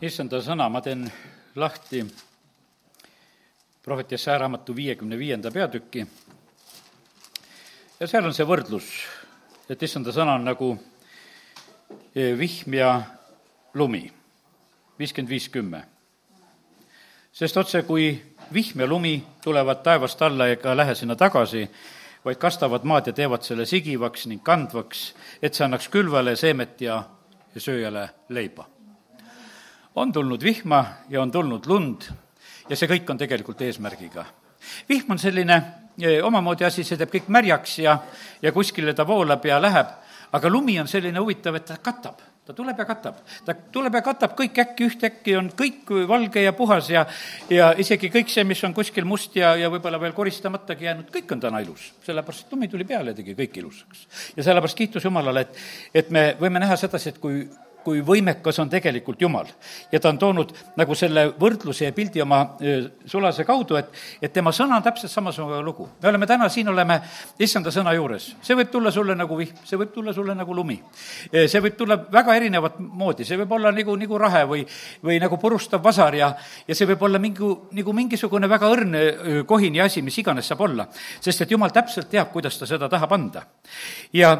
issanda sõna, ma teen lahti prohvet Jesaja raamatu viiekümne viienda peatüki ja seal on see võrdlus, et issanda sõna on nagu eh, vihm ja lumi, viiskümmend viis kümme. sest otse, kui vihm ja lumi tulevad taevast alla ega lähe sinna tagasi, vaid kastavad maad ja teevad selle sigivaks ning kandvaks, et see annaks külvale seemet ja sööjale leiba. On tulnud vihma ja on tulnud lund ja see kõik on tegelikult eesmärgiga. vihm on selline eh, omamoodi asi, see teeb kõik märjaks ja, ja kuskile ta voolab ja läheb, aga lumi on selline huvitav, et ta katab ta tuleb ja katab, ta tuleb ja katab kõik äkki, ühtäkki on kõik valge ja puhas ja ja isegi kõik see, mis on kuskil must ja, ja võib-olla veel koristamatagi jäänud, kõik on täna ilus. sellepärast, et lumi tuli peale ja tegi kõik ilusaks. ja sellepärast kiitus Jumalale, et, et me võime näha sedasi, et kui kui võimekas on tegelikult Jumal. ja ta on toonud nagu selle võrdluse ja pildi oma sulase kaudu, et, et tema sõna on täpselt samasugune lugu. me oleme täna siin, oleme issanda sõna juures. see võib tulla sulle nagu vihm, see võib tulla sulle nagu lumi. see võib tulla väga erinevat moodi, see võib olla nagu, nagu rahe või, või nagu purustav vasar ja, ja see võib olla mingi, nagu mingisugune väga õrn kohini asi, mis iganes saab olla. sest et Jumal täpselt teab, kuidas ta seda tahab anda. ja,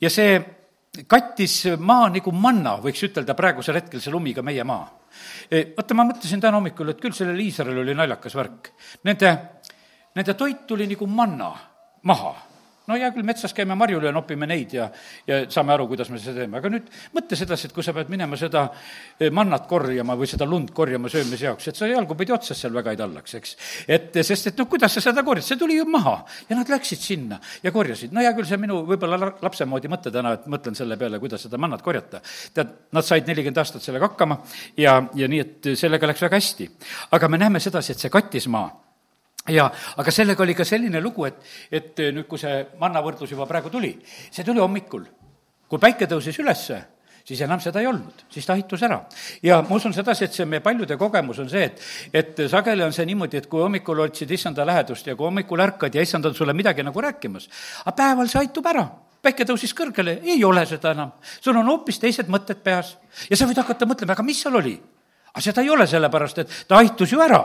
ja see kattis maa nagu manna, võiks ütelda praegusel hetkel see lumi ka meie maa. E, vaata, ma mõtlesin täna hommikul, et küll sellel Iisraelil oli naljakas värk. Nende, nende toit tuli nagu manna maha no hea küll, metsas käime marjul ja nopime neid ja, ja saame aru, kuidas me seda teeme, aga nüüd mõtle sedasi, et kui sa pead minema seda eh, mannat korjama või seda lund korjama söömise jaoks, et sa jalgupidi otsas seal väga ei tallaks, eks. et sest, et noh, kuidas sa seda korjad, see tuli ju maha ja nad läksid sinna ja korjasid. no hea küll, see minu võib-olla lapse moodi mõte täna, et mõtlen selle peale, kuidas seda mannat korjata. tead, nad said nelikümmend aastat sellega hakkama ja, ja nii, et sellega läks väga hästi. aga me näeme sedasi, et see kattis maa ja, aga sellega oli ka selline lugu, et, et nüüd, kui see mannavõrdlus juba praegu tuli, see tuli hommikul. kui päike tõusis ülesse, siis enam seda ei olnud, siis ta haihtus ära. ja ma usun sedasi, et see meie paljude kogemus on see, et, et sageli on see niimoodi, et kui hommikul otsid issanda lähedust ja kui hommikul ärkad ja issand on sulle midagi nagu rääkimas, aga päeval see haitub ära päike tõusis kõrgele, ei ole seda enam. sul on hoopis teised mõtted peas ja sa võid hakata mõtlema, aga mis seal oli? aga seda ei ole, sellepärast et ta haihtus ju ära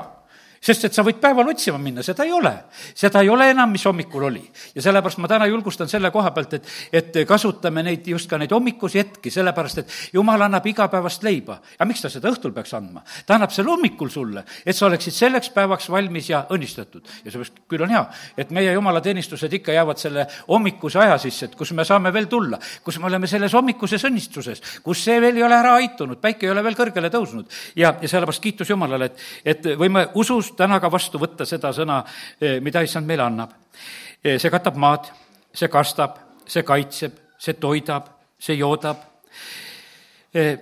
sest et sa võid päeval otsima minna, seda ei ole. seda ei ole enam, mis hommikul oli. ja sellepärast ma täna julgustan selle koha pealt, et, et kasutame neid, just ka neid hommikusi hetki, sellepärast et jumal annab igapäevast leiba. aga miks ta seda õhtul peaks andma? ta annab selle hommikul sulle, et sa oleksid selleks päevaks valmis ja õnnistatud. ja seepärast küll on hea, et meie jumalateenistused ikka jäävad selle hommikuse aja sisse, et kus me saame veel tulla, kus me oleme selles hommikuses õnnistuses, kus see veel ei ole ära aitunud, päike ei ole veel kõrgele tõusnud. ja, ja sellepärast kiitus Jumalale, et, et võime usust täna ka vastu võtta seda sõna, eh, mida issand meile annab. Eh, see katab maad, see kastab, see kaitseb, see toidab, see joodab. Eh,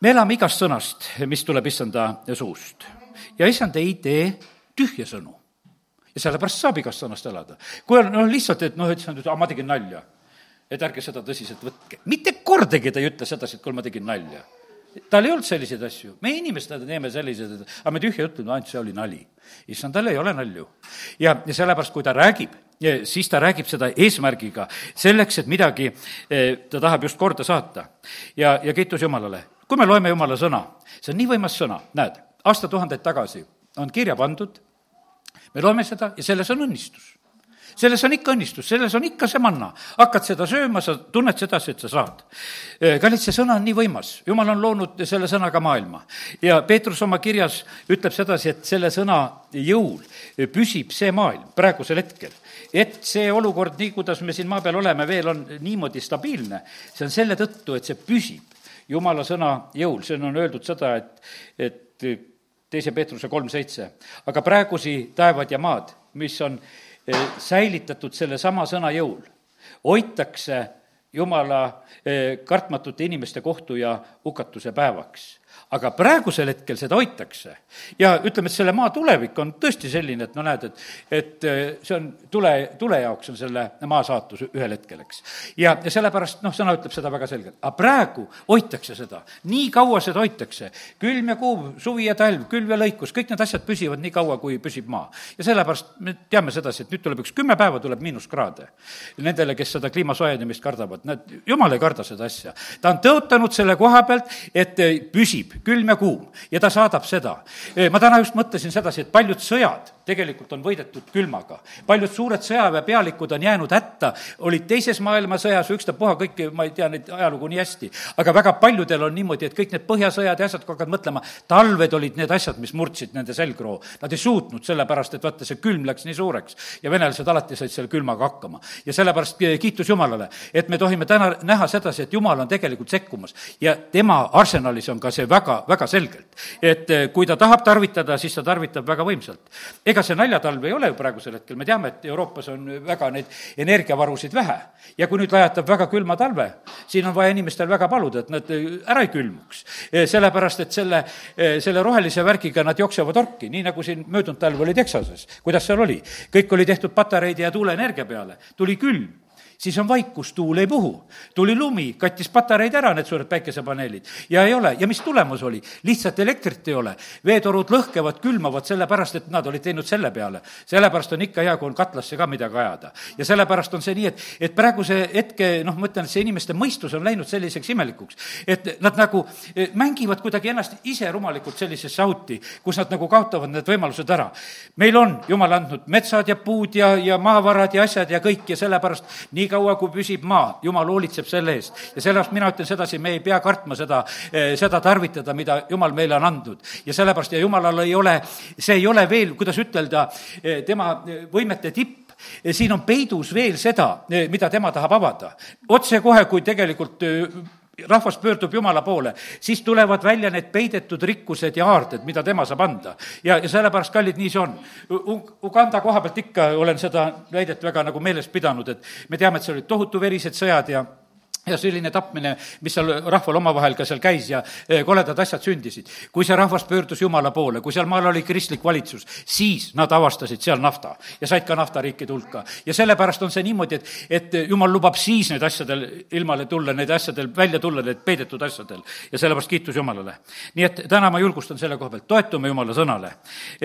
me elame igast sõnast, mis tuleb issanda suust. ja issand ei tee tühje sõnu. ja sellepärast saab igast sõnast elada. kui on noh, lihtsalt, et noh, issand ütleb, ma tegin nalja, et ärge seda tõsiselt võtke. mitte kordagi ta ei ütle sedasi, et kuule, ma tegin nalja tal ei olnud selliseid asju, meie inimestena teeme selliseid, aga me tühja ütleme, ainult see oli nali. issand, tal ei ole nalju. ja, ja sellepärast, kui ta räägib, siis ta räägib seda eesmärgiga, selleks, et midagi eh, ta tahab just korda saata. ja, ja kiitus Jumalale. kui me loeme Jumala sõna, see on nii võimas sõna, näed, aastatuhandeid tagasi on kirja pandud, me loeme seda ja selles on õnnistus selles on ikka õnnistus, selles on ikka see manna. hakkad seda sööma, sa tunned sedasi, et sa saad. kallid, see sõna on nii võimas, jumal on loonud selle sõnaga maailma. ja Peetrus oma kirjas ütleb sedasi, et selle sõna jõul püsib see maailm praegusel hetkel. et see olukord, nii kuidas me siin maa peal oleme, veel on niimoodi stabiilne, see on selle tõttu, et see püsib jumala sõna jõul, siin on öeldud seda, et, et teise Peetruse kolm seitse, aga praegusi taevad ja maad, mis on säilitatud sellesama sõna jõul. hoitakse Jumala eh, kartmatute inimeste kohtu ja hukatuse päevaks aga praegusel hetkel seda hoitakse. ja ütleme, et selle maa tulevik on tõesti selline, et no näed, et, et äh, see on tule, tule jaoks on selle maa saatus ühel hetkel, eks. ja, ja sellepärast noh, sõna ütleb seda väga selgelt, aga praegu hoitakse seda, nii kaua seda hoitakse. külm ja kuuv, suvi ja talv, külv ja lõikus, kõik need asjad püsivad nii kaua, kui püsib maa. ja sellepärast me teame sedasi, et nüüd tuleb üks kümme päeva tuleb miinuskraade. Nendele, kes seda kliima soojenemist kardavad, näed, jumal ei karda seda asja. ta on tõotanud selle koha pealt, et eh, püsib külm ja kuum ja ta saadab seda. Ma täna just mõtlesin sedasi, et paljud sõjad tegelikult on võidetud külmaga. paljud suured sõjaväepealikud on jäänud hätta, olid teises maailmasõjas, ükstapuha kõiki, ma ei tea neid ajalugu nii hästi, aga väga paljudel on niimoodi, et kõik need põhjasõjad ja asjad, kui hakkad mõtlema, talved olid need asjad, mis murdsid nende selgroo. Nad ei suutnud, sellepärast et vaata, see külm läks nii suureks ja venelased alati said selle külmaga hakkama. ja sellepärast kiitus Jumalale, et me tohime täna näha sedasi, et Jumal on tegelikult sekkumas ja tema arsenalis on ka see väga, väga selgelt. et eh, kui ta tahab tarvitada, siis ta tarvitab väga võimsalt. ega see naljatalv ei ole ju praegusel hetkel, me teame, et Euroopas on väga neid energiavarusid vähe. ja kui nüüd lajatab väga külma talve, siin on vaja inimestel väga paluda, et nad eh, ära ei külmuks. Eh, sellepärast, et selle, selle rohelise värgiga nad jooksevad orki, nii nagu siin möödunud talv oli Texases. kuidas seal oli? kõik oli tehtud patareide ja tuuleenergia peale, tuli külm siis on vaikus, tuul ei puhu. tuli lumi, kattis patareid ära, need suured päikesepaneelid. ja ei ole, ja mis tulemus oli? lihtsalt elektrit ei ole. veetorud lõhkevad, külmavad, sellepärast et nad olid teinud selle peale. sellepärast on ikka hea, kui on katlasse ka midagi ajada. ja sellepärast on see nii, et, et praeguse hetke, noh, ma ütlen, et see inimeste mõistus on läinud selliseks imelikuks, et nad nagu eh, mängivad kuidagi ennast ise rumalikult sellisesse auti, kus nad nagu kaotavad need võimalused ära. meil on jumal andnud metsad ja puud ja, ja maavarad ja asjad ja kõik ja sellepärast nii niikaua, kui püsib maa, jumal hoolitseb selle eest. ja sellepärast mina ütlen sedasi, me ei pea kartma seda, eh, seda tarvitada, mida jumal meile on andnud. ja sellepärast ja jumalal ei ole, see ei ole veel, kuidas ütelda, eh, tema eh, võimete tipp, siin on peidus veel seda, mida tema tahab avada. otsekohe, kui tegelikult rahvas pöördub Jumala poole, siis tulevad välja need peidetud rikkused ja aarded, mida tema saab anda. ja, ja sellepärast, kallid, nii see on. Uganda koha pealt ikka olen seda väidet väga nagu meeles pidanud, et me teame, et seal olid tohutu verised sõjad ja ja selline tapmine, mis seal rahval omavahel ka seal käis ja eh, koledad asjad sündisid. kui see rahvas pöördus Jumala poole, kui seal maal oli kristlik valitsus, siis nad avastasid seal nafta ja said ka naftariikide hulka. ja sellepärast on see niimoodi, et, et Jumal lubab siis need asjadel ilmale tulla, need asjadel välja tulla, need peidetud asjadel. ja sellepärast kiitus Jumalale. nii et täna ma julgustan selle koha pealt, toetume Jumala sõnale.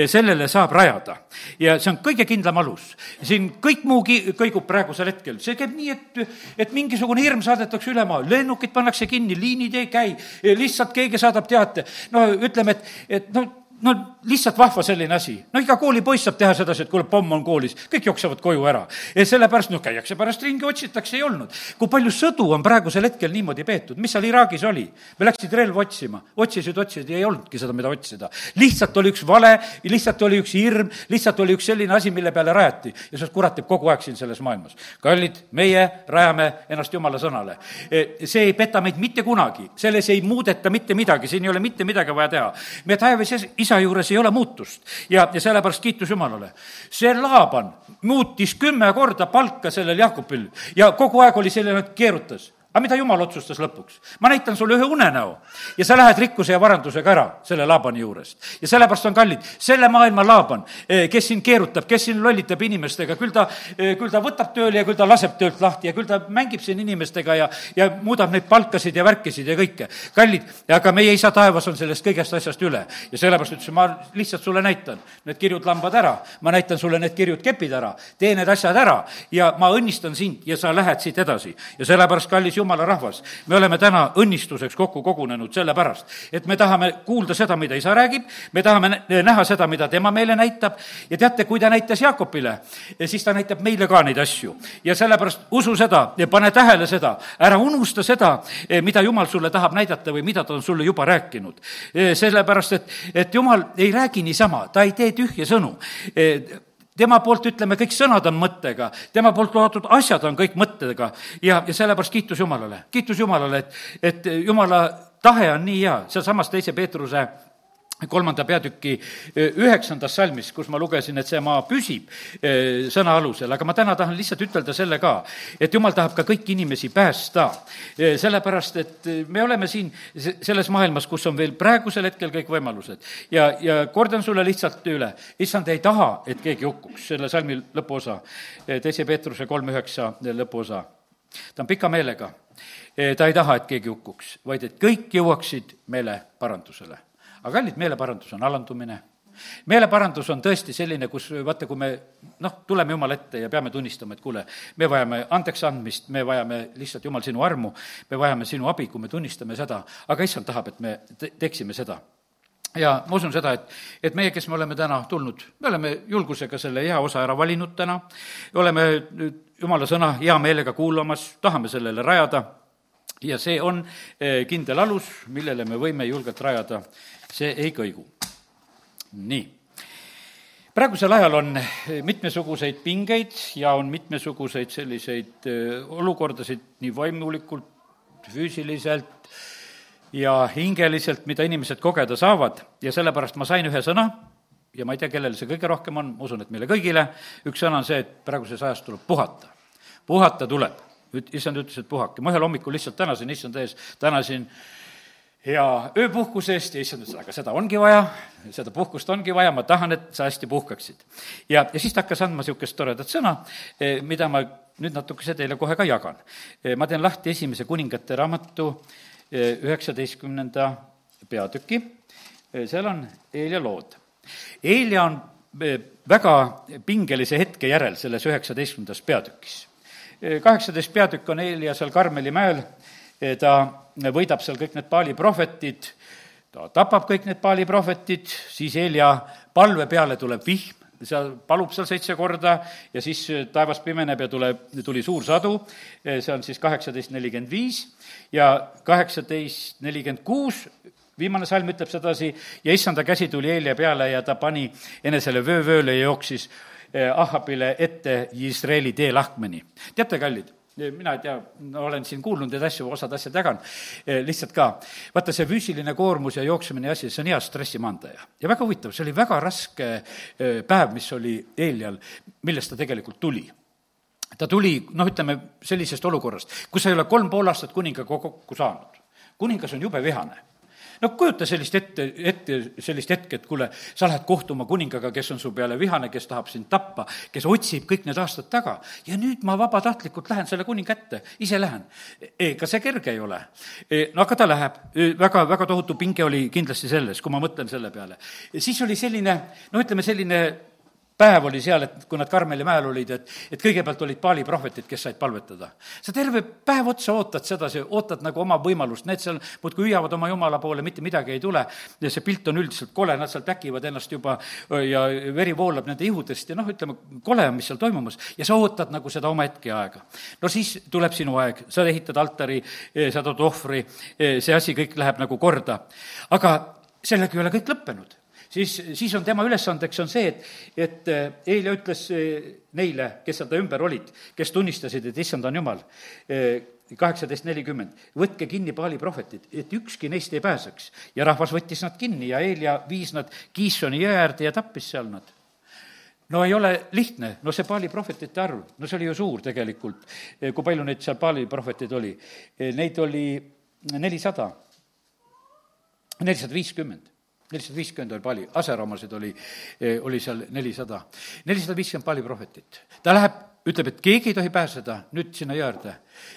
sellele saab rajada ja see on kõige kindlam alus. siin kõik muu ki-, kõigub praegusel hetkel, see käib nii, et, et mingisugune hirm saadetakse saadetakse üle maa, lennukid pannakse kinni, liinid ei käi, lihtsalt keegi saadab teate. no ütleme, et, et no no lihtsalt vahva selline asi. no iga koolipoiss saab teha sedasi, et kuule, pomm on koolis, kõik jooksevad koju ära. ja sellepärast, noh, käiakse pärast ringi, otsitakse, ei olnud. kui palju sõdu on praegusel hetkel niimoodi peetud, mis seal Iraagis oli? me läksid relva otsima, otsisid, otsisid ja ei olnudki seda, mida otsida. lihtsalt oli üks vale, lihtsalt oli üks hirm, lihtsalt oli üks selline asi, mille peale rajati. ja see kurat teeb kogu aeg siin selles maailmas. kallid, meie rajame ennast Jumala sõnale. E, see ei peta meid mitte kunagi, selles ei muudeta mitte midagi, siin ei ole mitte midagi vaja teha. me taevas isa isa juures ei ole muutust ja, ja sellepärast kiitus Jumalale. see Laaban muutis kümme korda palka sellel Jakobil ja kogu aeg oli selline, et keerutas aga mida jumal otsustas lõpuks? ma näitan sulle ühe unenäo ja sa lähed rikkuse ja varandusega ära selle Laabani juurest. ja sellepärast on kallid, selle maailma Laaban, eh, kes siin keerutab, kes siin lollitab inimestega, küll ta, eh, küll ta võtab tööle ja küll ta laseb töölt lahti ja küll ta mängib siin inimestega ja, ja muudab neid palkasid ja värkisid ja kõike. kallid, aga meie isa taevas on sellest kõigest asjast üle ja sellepärast ütles, ma lihtsalt sulle näitan need kirjud lambad ära, ma näitan sulle need kirjud kepid ära, tee need asjad ära ja ma õnnistan sind ja sa lähed siit edasi. ja sellepärast, kallis jumala rahvas, me oleme täna õnnistuseks kokku kogunenud sellepärast, et me tahame kuulda seda, mida isa räägib, me tahame näha seda, mida tema meile näitab. Ja teate, kui ta näitas Jaakobile, siis ta näitab meile ka neid asju. ja sellepärast usu seda ja pane tähele seda, ära unusta seda, mida jumal sulle tahab näidata või mida ta on sulle juba rääkinud. sellepärast, et, et jumal ei räägi niisama, ta ei tee tühje sõnu tema poolt, ütleme, kõik sõnad on mõttega, tema poolt loodud asjad on kõik mõttega. Ja, ja sellepärast kiitus Jumalale, kiitus Jumalale, et, et Jumala tahe on nii hea, sealsamas teise Peetruse kolmanda peatüki üheksandas salmis, kus ma lugesin, et see maa püsib sõna alusel, aga ma täna tahan lihtsalt ütelda selle ka, et jumal tahab ka kõiki inimesi päästa. sellepärast, et me oleme siin selles maailmas, kus on veel praegusel hetkel kõik võimalused. ja, ja kordan sulle lihtsalt üle, issand ei taha, et keegi hukkuks, selle salmi lõpuosa, teise Peetruse kolm üheksa lõpuosa. ta on pika meelega. ta ei taha, et keegi hukkuks, vaid et kõik jõuaksid meeleparandusele aga kallid, meeleparandus on alandumine, meeleparandus on tõesti selline, kus vaata, kui me noh, tuleme Jumala ette ja peame tunnistama, et kuule, me vajame andeks andmist, me vajame lihtsalt, Jumal, sinu armu, me vajame sinu abi, kui me tunnistame seda, aga issand tahab, et me te-, teeksime seda. Ja ma usun seda, et, et meie, kes me oleme täna tulnud, me oleme julgusega selle hea osa ära valinud täna, oleme nüüd jumala sõna hea meelega kuulamas, tahame sellele rajada. Ja see on eh, kindel alus, millele me võime julgelt rajada, see ei kõigu nii. praegusel ajal on mitmesuguseid pingeid ja on mitmesuguseid selliseid äh, olukordasid nii vaimulikult, füüsiliselt ja hingeliselt, mida inimesed kogeda saavad ja sellepärast ma sain ühe sõna ja ma ei tea, kellele see kõige rohkem on, ma usun, et meile kõigile, üks sõna on see, et praeguses ajas tuleb puhata. puhata tuleb. issand ütles, et puhake. ma ühel hommikul lihtsalt tänasin issand ees, tänasin hea ööpuhkuse eest ja issand ütles, aga seda ongi vaja, seda puhkust ongi vaja, ma tahan, et sa hästi puhkaksid. ja, ja siis ta hakkas andma niisugust toredat sõna, eh, mida ma nüüd natukese teile kohe ka jagan. Eh, ma teen lahti esimese kuningate raamatu eh, üheksateistkümnenda peatüki, seal on Eelia lood. Eelia on väga pingelise hetke järel selles üheksateistkümnendas peatükis. kaheksateist peatükk on Eelia seal Karmeli mäel, ta võidab seal kõik need Paali prohvetid, ta tapab kõik need Paali prohvetid, siis Helja palve peale tuleb vihm, seal palub seal seitse korda ja siis taevas pimeneb ja tuleb, tuli suur sadu, see on siis kaheksateist nelikümmend viis ja kaheksateist nelikümmend kuus viimane salm ütleb sedasi, ja issanda käsi tuli Helja peale ja ta pani enesele vöövööle ja jooksis eh, Ahhabile ette Iisraeli teelahkmeni. teate, kallid mina ei tea, olen siin kuulnud neid asju, osad asjad jagan, eh, lihtsalt ka. vaata, see füüsiline koormus ja jooksmine ja asi, see on hea stressimaandaja. ja väga huvitav, see oli väga raske eh, päev, mis oli Eelial, millest ta tegelikult tuli ta tuli, noh, ütleme sellisest olukorrast, kus sa ei ole kolm pool aastat kuningaga kokku saanud. kuningas on jube vihane no kujuta sellist ette, ette, sellist hetke, et kuule, sa lähed kohtuma kuningaga, kes on su peale vihane, kes tahab sind tappa, kes otsib kõik need aastad taga ja nüüd ma vabatahtlikult lähen selle kuninga ette, ise lähen. ega see kerge ei ole. E, no aga ta läheb, e, väga, väga tohutu pinge oli kindlasti selles, kui ma mõtlen selle peale. siis oli selline, no ütleme, selline päev oli seal, et kui nad Karmeli mäel olid, et, et kõigepealt olid Paali prohvetid, kes said palvetada. sa terve päev otsa ootad sedasi, ootad nagu oma võimalust, need seal muudkui hüüavad oma jumala poole, mitte midagi ei tule. ja see pilt on üldiselt kole, nad seal täkivad ennast juba ja veri voolab nende ihudest ja noh, ütleme, kole on, mis seal toimumas ja sa ootad nagu seda oma hetke aega. no siis tuleb sinu aeg, sa ehitad altari, sa tood ohvri, see asi kõik läheb nagu korda. aga sellega ei ole kõik lõppenud siis, siis on tema ülesandeks on see, et, et Eelia äh, ütles äh, neile, kes seal ta ümber olid, kes tunnistasid, et issand on jumal, äh, kaheksateist nelikümmend, võtke kinni Paali prohvetid, et ükski neist ei pääseks. ja rahvas võttis nad kinni ja Eelia viis nad Kiissoni jõe äärde ja tappis seal nad. No ei ole lihtne, no see Paali prohvetite arv, no see oli ju suur tegelikult, kui palju neid seal Paali prohveteid oli. Neid oli nelisada, nelisada viiskümmend nelisada viiskümmend oli pali, aseromasid oli, eh, oli seal nelisada. nelisada viiskümmend pali prohvetit. ta läheb, ütleb, et keegi ei tohi pääseda nüüd sinna jõe äärde.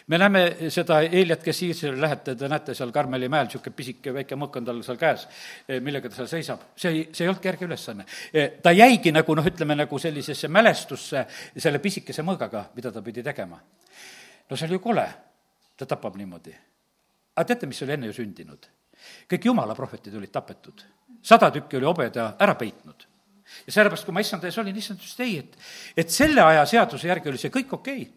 me näeme seda Eeliat, kes Iisraeli lähete, te näete seal Karmeli mäel, niisugune pisike väike mõkk on tal seal käes, eh, millega ta seal seisab. see ei, see ei olnud kerge ülesanne. Eh, ta jäigi nagu noh, ütleme nagu sellisesse mälestusse selle pisikese mõõgaga, mida ta pidi tegema. no see oli ju kole, ta tapab niimoodi. aga teate, mis oli enne ju sündinud? kõik jumala prohvetid olid tapetud sada tükki oli hobeda ära peitnud. ja sellepärast, kui ma issanda ees olin, issand ütles, et ei, et, et selle aja seaduse järgi oli see kõik okei okay.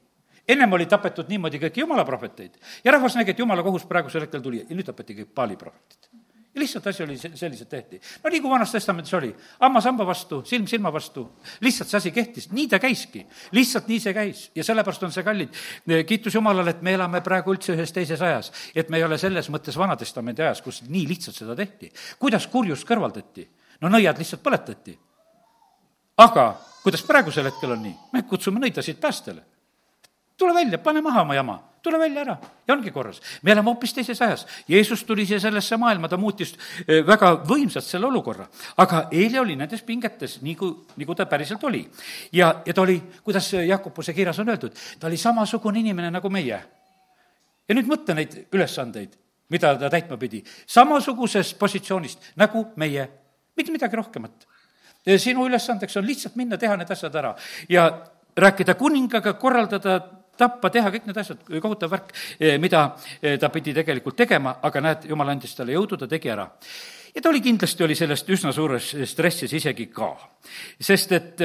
ennem oli tapetud niimoodi kõiki jumala prohveteid ja rahvas nägi, et jumala kohus praegusel hetkel tuli ja nüüd tapeti kõik Paali prohvetid ja lihtsalt asi oli, selliselt tehti. no nii kui Vanas Testamendis oli, hammas hamba vastu, silm silma vastu, lihtsalt see asi kehtis, nii ta käiski. lihtsalt nii see käis ja sellepärast on see kallid, kiitus Jumalale, et me elame praegu üldse ühes teises ajas. et me ei ole selles mõttes Vana-testamendi ajas, kus nii lihtsalt seda tehti. kuidas kurjust kõrvaldati? no nõiad lihtsalt põletati. aga kuidas praegusel hetkel on nii? me kutsume nõidasid päästele. Tule välja, pane maha oma jama tule välja ära ja ongi korras. me elame hoopis teises ajas. Jeesus tuli siia sellesse maailma, ta muutis eh, väga võimsalt selle olukorra. aga Eelia oli nendes pingetes, nii nii kui ta päriselt oli. ja, ja ta oli, kuidas Jakobuse kirjas on öeldud, ta oli samasugune inimene nagu meie. ja nüüd mõtle neid ülesandeid, mida ta täitma pidi. samasugusest positsioonist nagu meie, mitte midagi rohkemat sinu ülesandeks on lihtsalt minna, teha need asjad ära ja rääkida kuningaga, korraldada tappa, teha kõik need asjad, kohutav värk, mida ta pidi tegelikult tegema, aga näed, jumal andis talle jõudu, ta tegi ära ja ta oli kindlasti, oli sellest üsna suures stressis isegi ka. sest et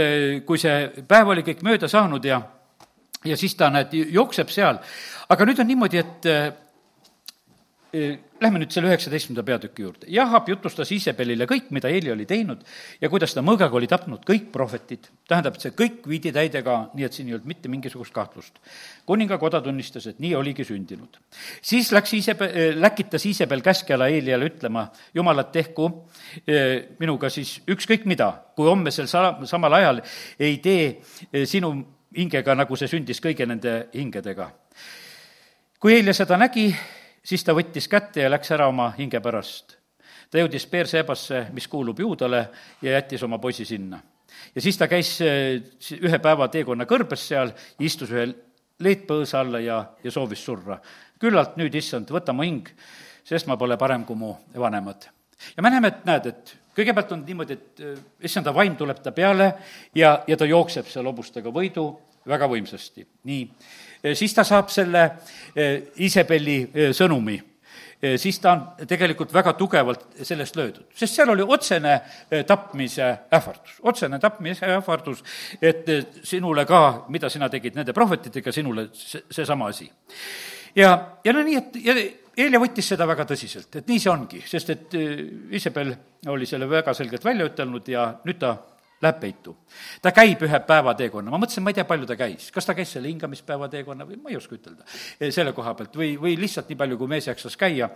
kui see päev oli kõik mööda saanud ja, ja siis ta, näed, jookseb seal, aga nüüd on niimoodi, et Lähme nüüd selle üheksateistkümnenda peatüki juurde. Jahab jutustas Iisabelile kõik, mida Eeli oli teinud ja kuidas ta mõõgaga oli tapnud kõik prohvetid. tähendab, see kõik viidi täide ka, nii et siin ei olnud mitte mingisugust kahtlust. kuningakoda tunnistas, et nii oligi sündinud. siis läks Iisabel, läkitas Iisabel käskjale Eeliale ütlema, jumalad, tehku minuga siis ükskõik mida, kui homme sel sa-, samal ajal ei tee sinu hingega, nagu see sündis kõigi nende hingedega. kui Eelia seda nägi, siis ta võttis kätte ja läks ära oma hinge pärast. ta jõudis Beersebasse, mis kuulub Juudale, ja jättis oma poisi sinna. ja siis ta käis eh, ühe päeva teekonna kõrbes seal, istus ühe leitpõõsa alla ja, ja soovis surra. küllalt nüüd, issand, võta mu hing, sest ma pole parem kui mu vanemad. ja me näeme, et näed, et kõigepealt on niimoodi, et eh, issanda vaim tuleb ta peale ja, ja ta jookseb seal hobustega võidu väga võimsasti. nii siis ta saab selle Iisabeli sõnumi. Siis ta on tegelikult väga tugevalt sellest löödud, sest seal oli otsene tapmise ähvardus, otsene tapmise ähvardus, et sinule ka, mida sina tegid nende prohvetitega, sinule see, seesama asi. ja, ja no nii, et ja Eelia võttis seda väga tõsiselt, et nii see ongi, sest et Iisabel oli selle väga selgelt välja ütelnud ja nüüd ta läheb peitu. ta käib ühe päevateekonna, ma mõtlesin, ma ei tea, palju ta käis, kas ta käis selle hingamispäeva teekonna või ma ei oska ütelda eh, selle koha pealt või, või lihtsalt nii palju, kui mees jaksas käia,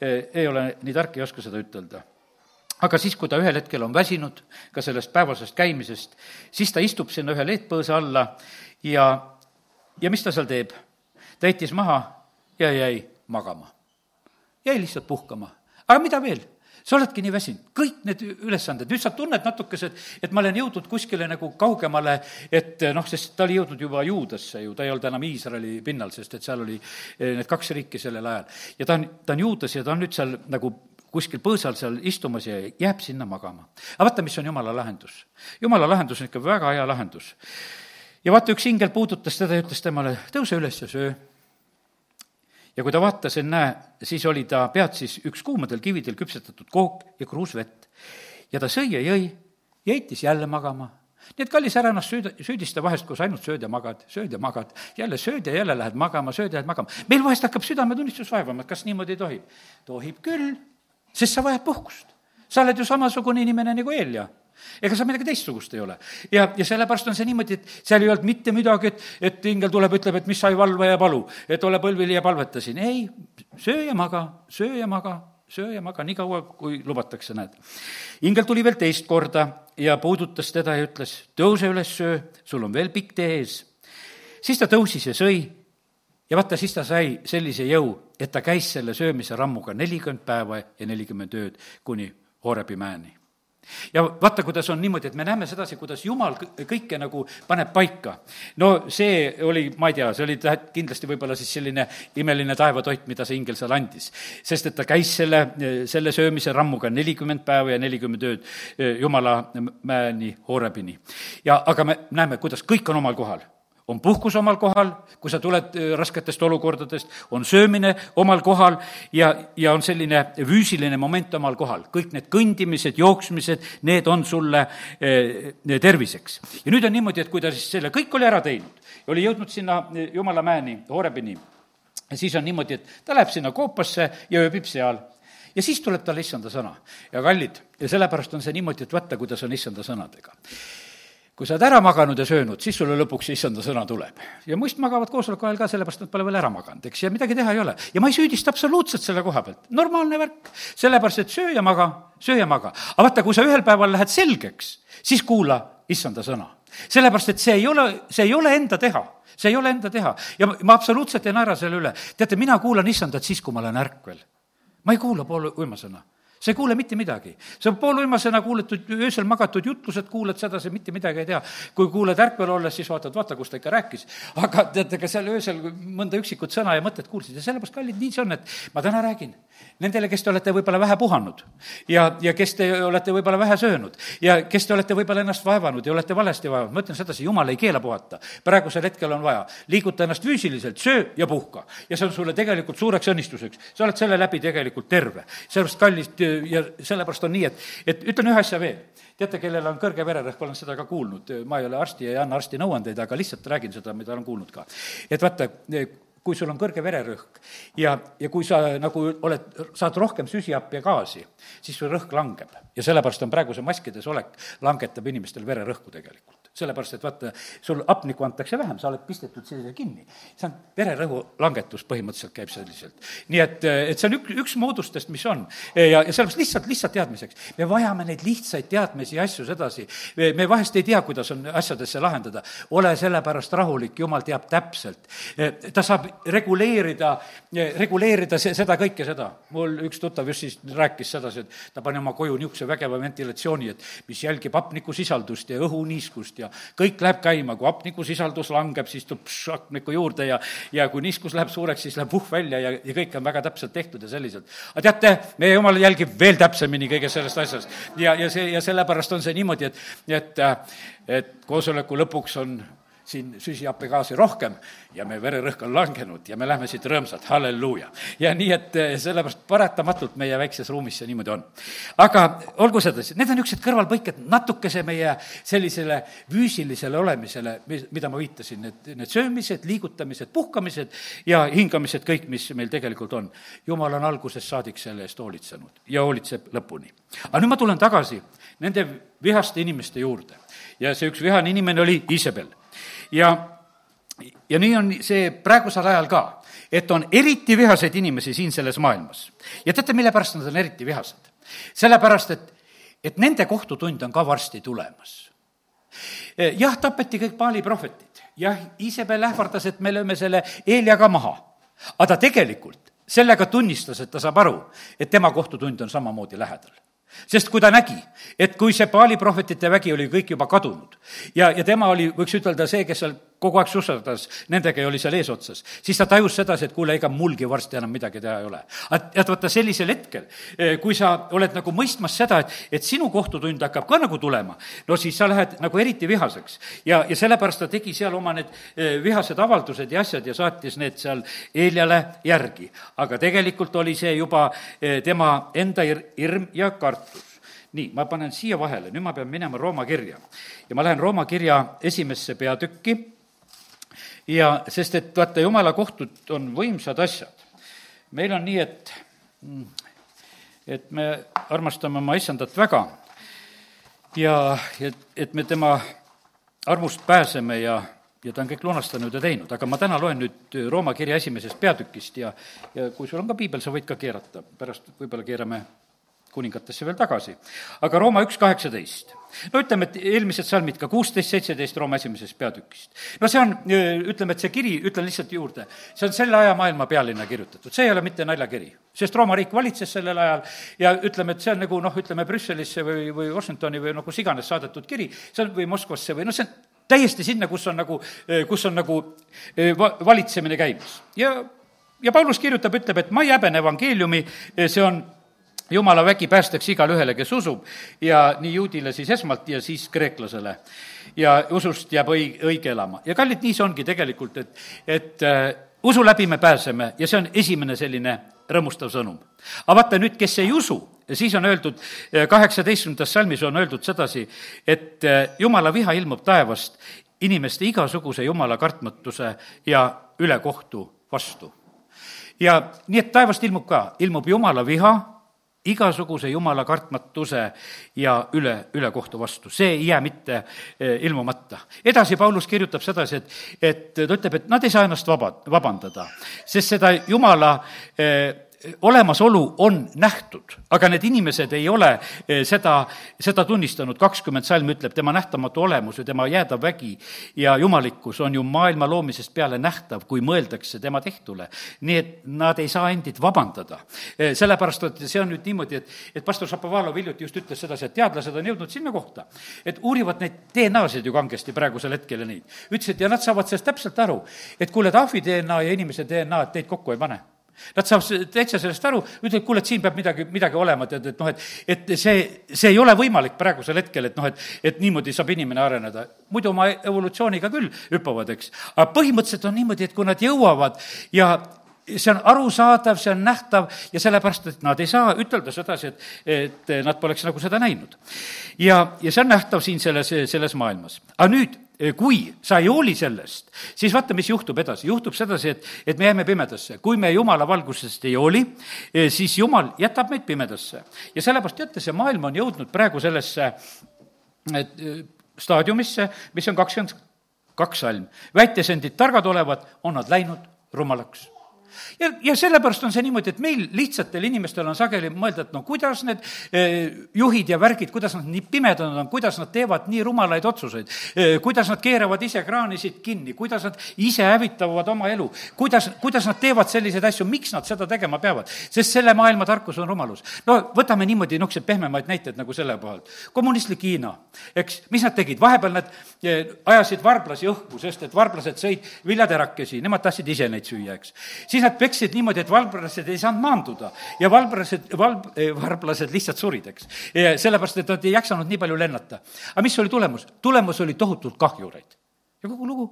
eh, ei ole nii tark, ei oska seda ütelda aga siis, kui ta ühel hetkel on väsinud ka sellest päevasest käimisest, siis ta istub sinna ühe leedpõõsa alla ja, ja mis ta seal teeb? ta heitis maha ja jäi magama. jäi lihtsalt puhkama. aga mida veel? Sa oledki nii väsinud, kõik need ülesanded, nüüd sa tunned natukese, et, et ma olen jõudnud kuskile nagu kaugemale, et noh, sest ta oli jõudnud juba Juudasse ju, ta ei olnud enam Iisraeli pinnal, sest et seal oli eh, need kaks riiki sellel ajal. ja ta on, ta on Juudas ja ta on nüüd seal nagu kuskil põõsal seal istumas ja jääb sinna magama. aga vaata, mis on jumala lahendus. jumala lahendus on ikka väga hea lahendus. ja vaata, üks ingel puudutas teda ja ütles temale, tõuse üles ja söö ja kui ta vaatas, ennäe, siis oli ta pead siis üks kuumadel kividel küpsetatud kook ja kruus vett. ja ta sõi ja jõi ja heitis jälle magama. nii et kallis, ära ennast süüda, süüdista vahest, kus ainult sööd ja magad, sööd ja magad, jälle sööd ja jälle lähed magama, sööd ja lähed magama. meil vahest hakkab südametunnistus vaevama, et kas niimoodi tohib? tohib küll, sest sa vajad puhkust. sa oled ju samasugune inimene nagu Eelja ega seal midagi teistsugust ei ole. ja, ja sellepärast on see niimoodi, et seal ei olnud mitte midagi, et, et ingel tuleb, ütleb, et mis sai valva ja palu, et ole põlvili ja palveta siin. ei, söö ja maga, söö ja maga, söö ja maga, nii kaua, kui lubatakse, näed. ingel tuli veel teist korda ja puudutas teda ja ütles, tõuse üles, söö, sul on veel pikk tee ees. siis ta tõusis ja sõi ja vaata, siis ta sai sellise jõu, et ta käis selle söömise rammuga nelikümmend päeva ja nelikümmend ööd kuni Horebi mäeni ja vaata, kuidas on niimoodi, et me näeme sedasi, kuidas Jumal kõike nagu paneb paika. no see oli, ma ei tea, see oli kindlasti võib-olla siis selline imeline taevatoit, mida see ingel seal andis. sest et ta käis selle, selle söömise rammuga nelikümmend päeva ja nelikümmend ööd Jumala mäeni, Horebini. ja aga me näeme, kuidas kõik on omal kohal on puhkus omal kohal, kui sa tuled äh, rasketest olukordadest, on söömine omal kohal ja, ja on selline füüsiline moment omal kohal. kõik need kõndimised, jooksmised, need on sulle eh, terviseks. ja nüüd on niimoodi, et kui ta siis selle kõik oli ära teinud oli jõudnud sinna äh, Jumala mäeni, Horebini, siis on niimoodi, et ta läheb sinna koopasse ja ööbib seal ja siis tuleb talle issanda sõna. ja kallid, ja sellepärast on see niimoodi, et vaata, kuidas on issanda sõnadega kui sa oled ära maganud ja söönud, siis sulle lõpuks issanda sõna tuleb. ja muist magavad koosoleku ajal ka, sellepärast nad pole veel ära maganud, eks, ja midagi teha ei ole. ja ma ei süüdista absoluutselt selle koha pealt, normaalne värk, sellepärast et söö ja maga, söö ja maga. aga vaata, kui sa ühel päeval lähed selgeks, siis kuula issanda sõna. sellepärast, et see ei ole, see ei ole enda teha see ei ole enda teha ja ma absoluutselt ei naera selle üle. teate, mina kuulan issandat siis, kui ma olen ärkvel. ma ei kuula poole uimasõna sa ei kuule mitte midagi. sa pooluimasena kuuletud, öösel magatud jutlused, kuulad sedasi, mitte midagi ei tea. kui kuuled ärkvel olles, siis vaatad, vaata, kus ta ikka rääkis. aga teate, ka seal öösel mõnda üksikut sõna ja mõtet kuulsid ja sellepärast, kallid, nii see on, et ma täna räägin nendele, kes te olete võib-olla vähe puhanud ja, ja kes te olete võib-olla vähe söönud ja kes te olete võib-olla ennast vaevanud ja olete valesti vaevanud, ma ütlen sedasi, jumal ei keela puhata. praegusel hetkel on vaja, liiguta ennast füüsiliselt, söö ja puhka. ja see on sulle tegelikult suureks õnnistuseks. sa oled selle läbi tegelikult terve. sellepärast, kallid, ja sellepärast on nii, et, et ütlen ühe asja veel. teate, kellel on kõrge vererõhk, olen seda ka kuulnud, ma ei ole arsti ja ei anna arsti nõuandeid, aga lihtsalt räägin seda, mida olen kuulnud ka. et vaata, kui sul on kõrge vererõhk ja, ja kui sa nagu oled, saad rohkem süsihappi ja gaasi, siis su rõhk langeb. ja sellepärast on praegu see maskides olek, langetab inimestel vererõhku tegelikult sellepärast et vaata, sul hapnikku antakse vähem, sa oled pistetud sellega kinni. see on vererõhu langetus põhimõtteliselt käib selliselt. nii et, et see on ük-, üks moodustest, mis on. ja, ja sellepärast lihtsalt, lihtsalt teadmiseks. me vajame neid lihtsaid teadmisi ja asju sedasi. me vahest ei tea, kuidas on asjadesse lahendada. ole sellepärast rahulik, jumal teab täpselt. ta saab reguleerida, reguleerida see, seda kõike seda. mul üks tuttav just siis rääkis sedasi, et ta pani oma koju niisuguse vägeva ventilatsiooni, et mis jälgib hapnikusisaldust ja õhuniiskust ja kõik läheb käima, kui hapnikusisaldus langeb, siis tuleb hapnikku juurde ja, ja kui niiskus läheb suureks, siis läheb vuhh välja ja, ja kõik on väga täpselt tehtud ja selliselt. aga teate, meie jumal jälgib veel täpsemini kõigest sellest asjast ja, ja see, ja sellepärast on see niimoodi, et, et, et koosoleku lõpuks on siin süsihappegaasi rohkem ja meie vererõhk on langenud ja me lähme siit rõõmsalt, halleluuja. ja nii, et eh, sellepärast paratamatult meie väikses ruumis see niimoodi on. aga olgu sedasi, need on niisugused kõrvalpõiked natukese meie sellisele füüsilisele olemisele, mida ma viitasin, need, need söömised, liigutamised, puhkamised ja hingamised, kõik, mis meil tegelikult on. jumal on algusest saadik selle eest hoolitsenud ja hoolitseb lõpuni. aga nüüd ma tulen tagasi nende vihaste inimeste juurde ja see üks vihane inimene oli Iisabel ja, ja nii on see praegusel ajal ka, et on eriti vihaseid inimesi siin selles maailmas. ja teate, mille pärast nad on eriti vihased? sellepärast, et, et nende kohtutund on ka varsti tulemas. jah, tapeti kõik Paali prohvetid, jah, Iisabel ähvardas, et me lööme selle Eelia ka maha, aga tegelikult sellega tunnistas, et ta saab aru, et tema kohtutund on samamoodi lähedal sest kui ta nägi, et kui see Paali prohvetite vägi oli kõik juba kadunud ja, ja tema oli, võiks ütelda, see, kes seal kogu aeg susserdas nendega ja oli seal eesotsas, siis ta tajus sedasi, et kuule, ega mulgi varsti enam midagi teha ei ole. et vaata, sellisel hetkel, eh, kui sa oled nagu mõistmas seda, et, et sinu kohtutund hakkab ka nagu tulema, no siis sa lähed nagu eriti vihaseks. ja, ja sellepärast ta tegi seal oma need eh, vihased avaldused ja asjad ja saatis need seal Eeljale järgi. aga tegelikult oli see juba eh, tema enda hirm ja kartus nii, ma panen siia vahele, nüüd ma pean minema Rooma kirja. ja ma lähen Rooma kirja esimesse peatükki ja sest, et vaata, jumala kohtud on võimsad asjad. meil on nii, et, et me armastame oma issandat väga ja, et, et me tema armust pääseme ja, ja ta on kõik lunastanud ja teinud, aga ma täna loen nüüd Rooma kirja esimesest peatükist ja, ja kui sul on ka piibel, sa võid ka keerata, pärast võib-olla keerame kuningatesse veel tagasi. aga Rooma üks kaheksateist. no ütleme, et eelmised salmid ka kuusteist, seitseteist Rooma esimesest peatükist. no see on, ütleme, et see kiri, ütlen lihtsalt juurde, see on selle aja maailma pealinna kirjutatud, see ei ole mitte naljakiri. sest Rooma riik valitses sellel ajal ja ütleme, et see on nagu noh, ütleme Brüsselisse või, või Washingtoni või noh, kus iganes saadetud kiri, see on, või Moskvasse või noh, see on täiesti sinna, kus on nagu, kus on nagu va-, valitsemine käimas. ja, ja Paulus kirjutab, ütleb, et ma ei häbene evangeeliumi, see on jumala vägi päästaks igale ühele, kes usub ja nii juudile siis esmalt ja siis kreeklasele. ja usust jääb õi-, õige elama. ja kallid, nii see ongi tegelikult, et, et äh, usu läbi me pääseme ja see on esimene selline rõõmustav sõnum. aga vaata nüüd, kes ei usu, siis on öeldud, äh, kaheksateistkümnendas salmis on öeldud sedasi, et äh, jumala viha ilmub taevast inimeste igasuguse jumala kartmatuse ja ülekohtu vastu. ja nii, et taevast ilmub ka, ilmub jumala viha igasuguse jumala kartmatuse ja üle, ülekohtu vastu, see ei jää mitte eh, ilmumata. edasi Paulus kirjutab sedasi, et, et ta ütleb, et nad ei saa ennast vaba, vabandada, sest seda jumala eh, olemasolu on nähtud, aga need inimesed ei ole eh, seda, seda tunnistanud, kakskümmend salm ütleb, tema nähtamatu olemus ja tema jäädav vägi ja jumalikkus on ju maailma loomisest peale nähtav, kui mõeldakse tema tehtule. nii et nad ei saa endid vabandada. Eh, sellepärast, et see on nüüd niimoodi, et, et pastor Šapovalov hiljuti just ütles sedasi, et teadlased on jõudnud sinna kohta, et uurivad neid DNA-sid ju kangesti praegusel hetkel ja neid. ütles, et ja nad saavad sellest täpselt aru, et kuule, tahvi DNA ja inimese DNA, et neid kokku ei pane Nad saavad täitsa sellest aru, ütlevad, kuule, et siin peab midagi, midagi olema, tead, et noh, et, et see, see ei ole võimalik praegusel hetkel, et noh, et, et niimoodi saab inimene areneda. muidu oma evolutsiooniga küll hüppavad, eks. aga põhimõtteliselt on niimoodi, et kui nad jõuavad ja see on arusaadav, see on nähtav ja sellepärast, et nad ei saa ütelda sedasi, et, et nad poleks nagu seda näinud. ja, ja see on nähtav siin selles, selles maailmas. aga nüüd kui sa ei hooli sellest, siis vaata, mis juhtub edasi. juhtub sedasi, et, et me jääme pimedasse. kui me Jumala valgusest ei hooli, siis Jumal jätab meid pimedasse. ja sellepärast teate, see maailm on jõudnud praegu sellesse et, staadiumisse, mis on kakskümmend kaks salm. väites endid targad olevat, on nad läinud rumalaks ja, ja sellepärast on see niimoodi, et meil lihtsatel inimestel on sageli mõelda, et no kuidas need eh, juhid ja värgid, kuidas nad nii pimedad on, kuidas nad teevad nii rumalaid otsuseid, eh, kuidas nad keeravad ise kraanisid kinni, kuidas nad ise hävitavad oma elu, kuidas, kuidas nad teevad selliseid asju, miks nad seda tegema peavad? sest selle maailma tarkus on rumalus. no võtame niimoodi niisuguseid pehmemaid näiteid nagu selle kohalt. kommunistlik Hiina, eks, mis nad tegid, vahepeal nad eh, ajasid varblasi õhku, sest et varblased sõid viljaterakesi, nemad tahtsid ise neid süüa, eks. siis nad peksid niimoodi, et valvlased ei saanud maanduda ja valvlased, valv, eh, varblased lihtsalt surid, eks. sellepärast, et nad ei jaksanud nii palju lennata. aga mis oli tulemus? tulemus oli tohutult kahjureid. ja kogu lugu.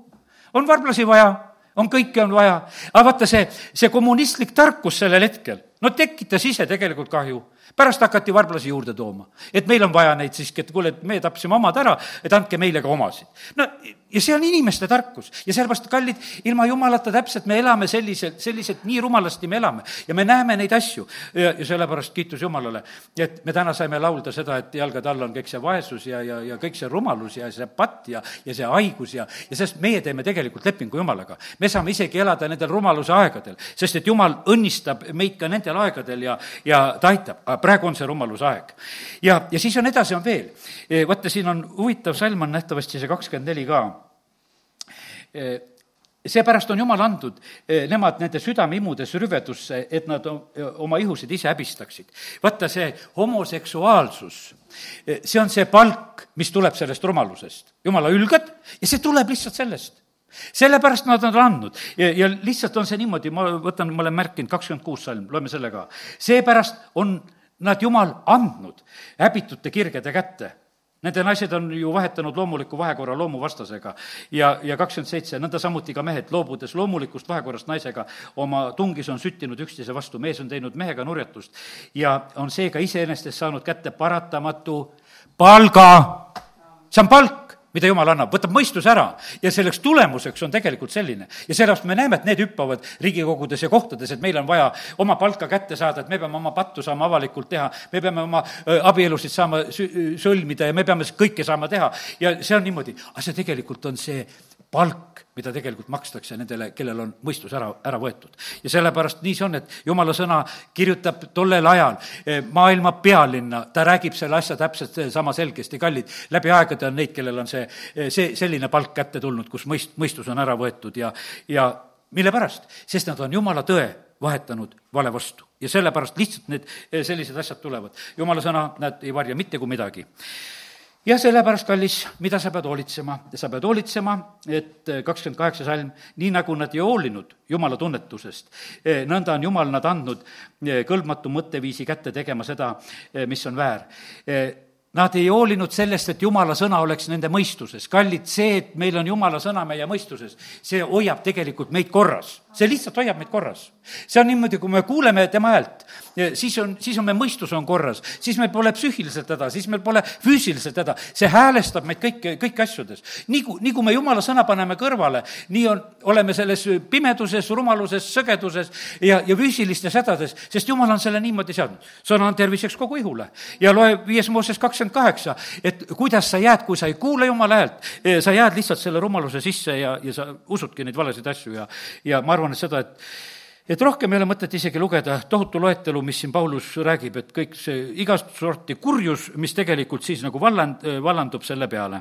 on varblasi vaja, on kõike on vaja, aga vaata see, see kommunistlik tarkus sellel hetkel, no tekitas ise tegelikult kahju pärast hakati varblasi juurde tooma. et meil on vaja neid siiski, et kuule, et me tapsime omad ära, et andke meile ka omasid. no ja see on inimeste tarkus ja sellepärast, kallid, ilma jumalata täpselt me elame selliselt, selliselt, nii rumalasti me elame ja me näeme neid asju. ja, ja sellepärast kiitus Jumalale, et me täna saime laulda seda, et jalgade all on kõik see vaesus ja, ja, ja kõik see rumalus ja see patt ja, ja see haigus ja, ja sest meie teeme tegelikult lepingu Jumalaga. me saame isegi elada nendel rumaluse aegadel, sest et Jumal õnnistab meid ka nendel aegadel ja, ja ta aitab, praegu on see rumaluse aeg. ja, ja siis on edasi, on veel. vaata, siin on huvitav salm on nähtavasti see kakskümmend neli ka seepärast on Jumal andnud nemad nende südameimudes rüvedusse, et nad oma ihusid ise häbistaksid. vaata, see homoseksuaalsus, see on see palk, mis tuleb sellest rumalusest. jumala ülgad ja see tuleb lihtsalt sellest sellepärast nad on andnud ja, ja lihtsalt on see niimoodi, ma võtan, ma olen märkinud kakskümmend kuus salm, loeme selle ka. seepärast on nad Jumal andnud häbitute kirgede kätte Nende naised on ju vahetanud loomuliku vahekorra loomuvastasega ja, ja kakskümmend seitse, nõnda samuti ka mehed, loobudes loomulikust vahekorrast naisega, oma tungis on süttinud üksteise vastu, mees on teinud mehega nurjatust ja on seega iseenesest saanud kätte paratamatu palga. see on palk mida jumal annab, võtab mõistuse ära. Ja selleks tulemuseks on tegelikult selline. ja sellepärast me näeme, et need hüppavad Riigikogudes ja kohtades, et meil on vaja oma palka kätte saada, et me peame oma pattu saama avalikult teha, me peame oma abielusid saama sõlmida ja me peame kõike saama teha. Ja see on niimoodi, aga see tegelikult on see palk, mida tegelikult makstakse nendele, kellel on mõistus ära, ära võetud. ja sellepärast nii see on, et jumala sõna kirjutab tollel ajal eh, maailma pealinna, ta räägib selle asja täpselt sama selgesti, kallid, läbi aegade on neid, kellel on see, eh, see, selline palk kätte tulnud, kus mõist-, mõistus on ära võetud ja, ja mille pärast? sest nad on jumala tõe vahetanud vale vastu ja sellepärast lihtsalt need eh, sellised asjad tulevad. jumala sõna, näed, ei varja mitte kui midagi ja sellepärast, kallis, mida sa pead hoolitsema? sa pead hoolitsema, et eh, kakskümmend kaheksa salm, nii nagu nad ei hoolinud Jumala tunnetusest, eh, nõnda on Jumal nad andnud eh, kõlbmatu mõtteviisi kätte tegema seda, mis on väär Nad ei hoolinud sellest, et jumala sõna oleks nende mõistuses. kallid, see, et meil on jumala sõna meie mõistuses, see hoiab tegelikult meid korras. See lihtsalt hoiab meid korras. see on niimoodi, kui me kuuleme tema häält, siis on, siis on meie mõistus on korras, siis meil pole psüühiliselt häda, siis meil pole füüsiliselt häda. see häälestab meid kõik, kõik asjades. nii kui, nii kui me jumala sõna paneme kõrvale, nii on, oleme selles pimeduses, rumaluses, sõgeduses ja, ja füüsilistes hädades, sest jumal on selle niimoodi seadnud. sõna on terviseks kogu ihule ja loe viies Mooses kaks kakskümmend kaheksa, et kuidas sa jääd, kui sa ei kuula jumala häält, sa jääd lihtsalt selle rumaluse sisse ja, ja sa usudki neid valesid asju ja, ja ma arvan, et seda, et et rohkem ei ole mõtet isegi lugeda tohutu loetelu, mis siin Paulus räägib, et kõik see igast sorti kurjus, mis tegelikult siis nagu valland, vallandub selle peale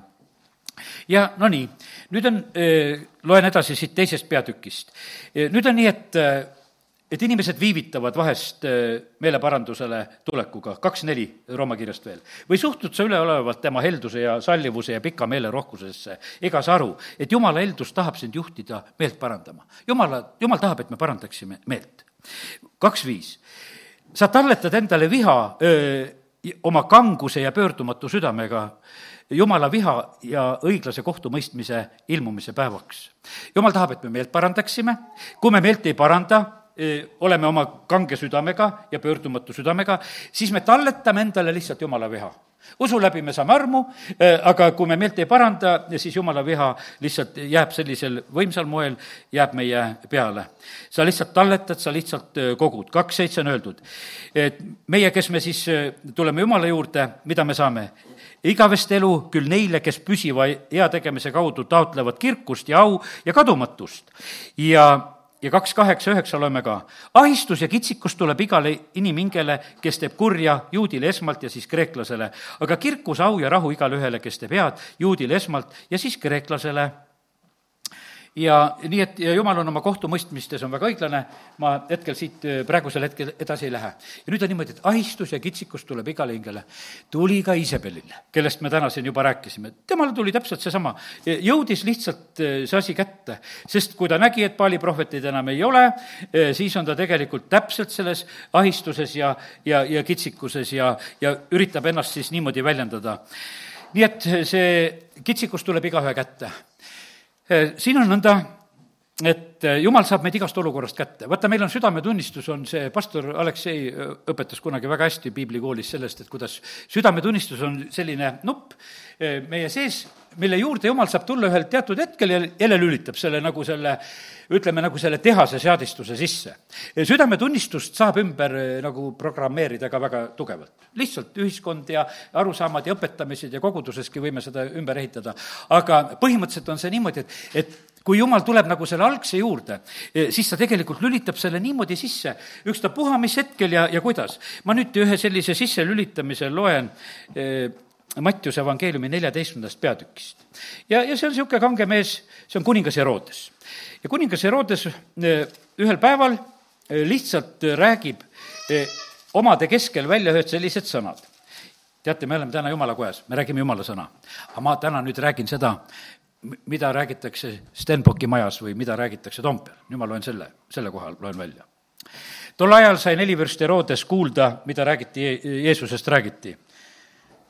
ja no nii, nüüd on, loen edasi siit teisest peatükist. nüüd on nii, et et inimesed viivitavad vahest äh, meeleparandusele tulekuga, kaks neli Rooma kirjast veel. või suhtud sa üleolevalt tema helduse ja sallivuse ja pika meelerohkusesse, ega sa aru, et jumala heldus tahab sind juhtida meelt parandama. jumala, jumal tahab, et me parandaksime meelt. kaks viis. sa talletad endale viha öö, oma kanguse ja pöördumatu südamega jumala viha ja õiglase kohtumõistmise ilmumise päevaks. jumal tahab, et me meelt parandaksime, kui me meelt ei paranda, oleme oma kange südamega ja pöördumatu südamega, siis me talletame endale lihtsalt jumala viha. usu läbi me saame armu, aga kui me meelt ei paranda, siis jumala viha lihtsalt jääb sellisel võimsal moel, jääb meie peale. sa lihtsalt talletad, sa lihtsalt kogud, kaks seitse on öeldud. et meie, kes me siis tuleme jumala juurde, mida me saame? igavest elu küll neile, kes püsiva heategemise kaudu taotlevad kirkust ja au ja kadumatust. ja ja kaks kaheksa üheksa loeme ka. ahistus ja kitsikus tuleb igale inimhingele, kes teeb kurja, juudile esmalt ja siis kreeklasele. aga kirkus, au ja rahu igale ühele, kes teeb head, juudile esmalt ja siis kreeklasele ja nii, et ja jumal on oma kohtumõistmistes on väga õiglane, ma hetkel siit äh, praegusel hetkel edasi ei lähe. ja nüüd on niimoodi, et ahistus ja kitsikus tuleb igale hingele. tuli ka Iisabelile, kellest me täna siin juba rääkisime, temale tuli täpselt seesama, jõudis lihtsalt äh, see asi kätte, sest kui ta nägi, et Paali prohveteid enam ei ole, äh, siis on ta tegelikult täpselt selles ahistuses ja, ja, ja kitsikuses ja, ja üritab ennast siis niimoodi väljendada. nii et see kitsikus tuleb igaühe kätte siin on nõnda, et eh, jumal saab meid igast olukorrast kätte. vaata, meil on südametunnistus, on see, pastor Aleksei eh, õpetas kunagi väga hästi piiblikoolis sellest, et kuidas südametunnistus on selline nupp meie sees, mille juurde jumal saab tulla ühel teatud hetkel ja jälle lülitab selle nagu selle, ütleme nagu selle tehase seadistuse sisse. südametunnistust saab ümber nagu programmeerida ka väga tugevalt. lihtsalt ühiskond ja arusaamad ja õpetamised ja koguduseski võime seda ümber ehitada. aga põhimõtteliselt on see niimoodi, et, et kui jumal tuleb nagu selle algse juurde, eh, siis ta tegelikult lülitab selle niimoodi sisse, ükstapuha mis hetkel ja, ja kuidas. ma nüüd ühe sellise sisselülitamise loen eh, Mattiuse evangeeliumi neljateistkümnendast peatükist. ja, ja see on niisugune kange mees, see on kuningas Herodes. ja kuningas Herodes eh, ühel päeval lihtsalt räägib omade keskel välja ühed sellised sõnad. teate, me oleme täna jumala kojas, me räägime jumala sõna. aga ma täna nüüd räägin seda, mida räägitakse Stenbocki majas või mida räägitakse Toompeal. nüüd ma loen selle, selle koha loen välja. tol ajal sai neli vürst Herodes kuulda, mida räägiti, Jeesusest räägiti.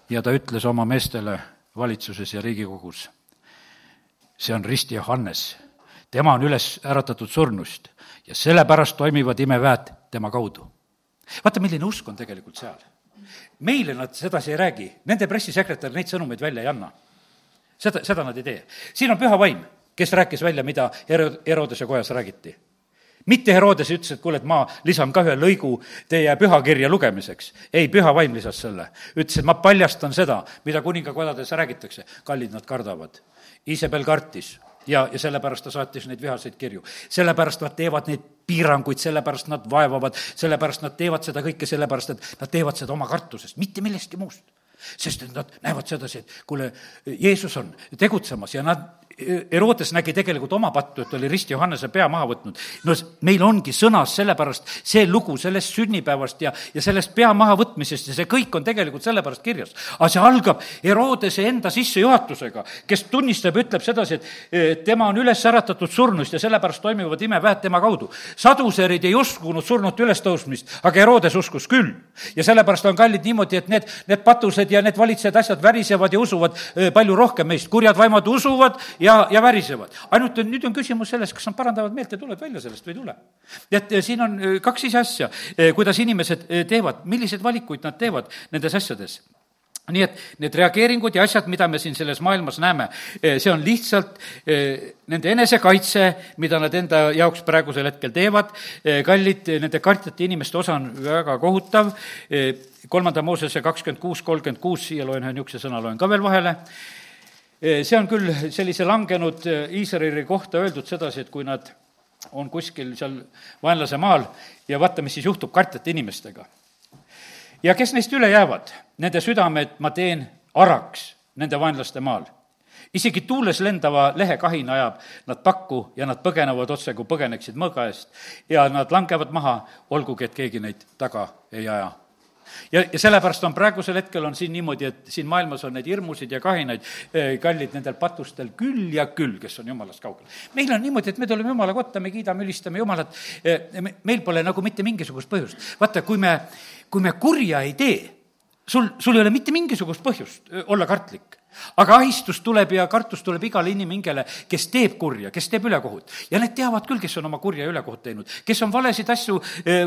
Ja ta ütles oma meestele valitsuses ja Riigikogus, see on risti Johannes, tema on üles äratatud surnust ja sellepärast toimivad imeväed tema kaudu. vaata, milline usk on tegelikult seal. meile nad sedasi ei räägi, nende pressisekretär neid sõnumeid välja ei anna seda, seda nad ei tee. siin on püha vaim, kes rääkis välja, mida Hero-, Herodese kojas räägiti mitte Herodes ütles, et kuule, et ma lisan ka ühe lõigu teie pühakirja lugemiseks. ei, püha vaim lisas selle. ütles, et ma paljastan seda, mida kuningakodades räägitakse. kallid, nad kardavad. Iisabel kartis ja, ja sellepärast ta saatis neid vihaseid kirju. sellepärast nad teevad neid piiranguid, sellepärast nad vaevavad, sellepärast nad teevad seda kõike sellepärast, et nad teevad seda oma kartusest, mitte millestki muust sest et nad näevad sedasi, et kuule, Jeesus on tegutsemas ja nad Herodes nägi tegelikult oma pattu, et oli risti Johannese pea maha võtnud. no meil ongi sõnas sellepärast see lugu sellest sünnipäevast ja, ja sellest pea mahavõtmisest ja see kõik on tegelikult sellepärast kirjas. aga see algab Herodese enda sissejuhatusega, kes tunnistab, ütleb sedasi, et tema on üles äratatud surnust ja sellepärast toimivad imeväed tema kaudu. saduserid ei uskunud surnute ülestõusmist, aga Herodes uskus küll. ja sellepärast on kallid niimoodi, et need, need patused ja need valitsejad, asjad värisevad ja usuvad eh, palju rohkem meist. kurjad vaimad usuvad ja ja, ja värisevad. ainult on, nüüd on küsimus selles, kas nad parandavad meelt ja tulevad välja sellest või ei tule. et eh, siin on eh, kaks ise asja, eh, kuidas inimesed teevad, milliseid valikuid nad teevad nendes asjades nii et need reageeringud ja asjad, mida me siin selles maailmas näeme, see on lihtsalt nende enesekaitse, mida nad enda jaoks praegusel hetkel teevad. kallid, nende kartjate inimeste osa on väga kohutav. kolmanda Moosese kakskümmend kuus, kolmkümmend kuus, siia loen ühe niisuguse sõna, loen ka veel vahele see on küll sellise langenud Iisraeli kohta öeldud sedasi, et kui nad on kuskil seal vaenlase maal ja vaata, mis siis juhtub kartjate inimestega. ja kes neist üle jäävad, nende südamed ma teen araks nende vaenlaste maal. isegi tuules lendava lehekahina ajab nad pakku ja nad põgenevad otse, kui põgeneksid mõõga eest. ja nad langevad maha, olgugi et keegi neid taga ei aja ja, ja sellepärast on praegusel hetkel on siin niimoodi, et siin maailmas on neid hirmusid ja kahinaid eh, kallid nendel patustel küll ja küll, kes on jumalast kaugel. meil on niimoodi, et me tuleme jumala kotta, me kiidame, ülistame jumalat, eh, meil pole nagu mitte mingisugust põhjust. vaata, kui me, kui me kurja ei tee, sul, sul ei ole mitte mingisugust põhjust olla kartlik aga ahistus tuleb ja kartus tuleb igale inimhingele, kes teeb kurja, kes teeb ülekohut. ja need teavad küll, kes on oma kurja ja ülekohut teinud, kes on valesid asju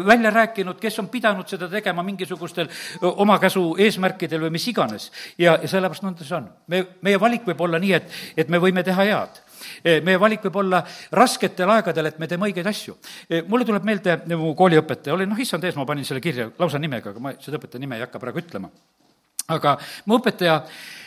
välja rääkinud, kes on pidanud seda tegema mingisugustel omakäsu eesmärkidel või mis iganes. ja, ja sellepärast nõnda see on. me, meie valik võib olla nii, et, et me võime teha head meie valik võib olla rasketel aegadel, et me teeme õigeid asju. mulle tuleb meelde mu kooliõpetaja, oli noh, issand ees, ma panin selle kirja lausa nimega, aga ma seda õpetaja nime ei hakka praegu ütlema. Aga mu õpetaja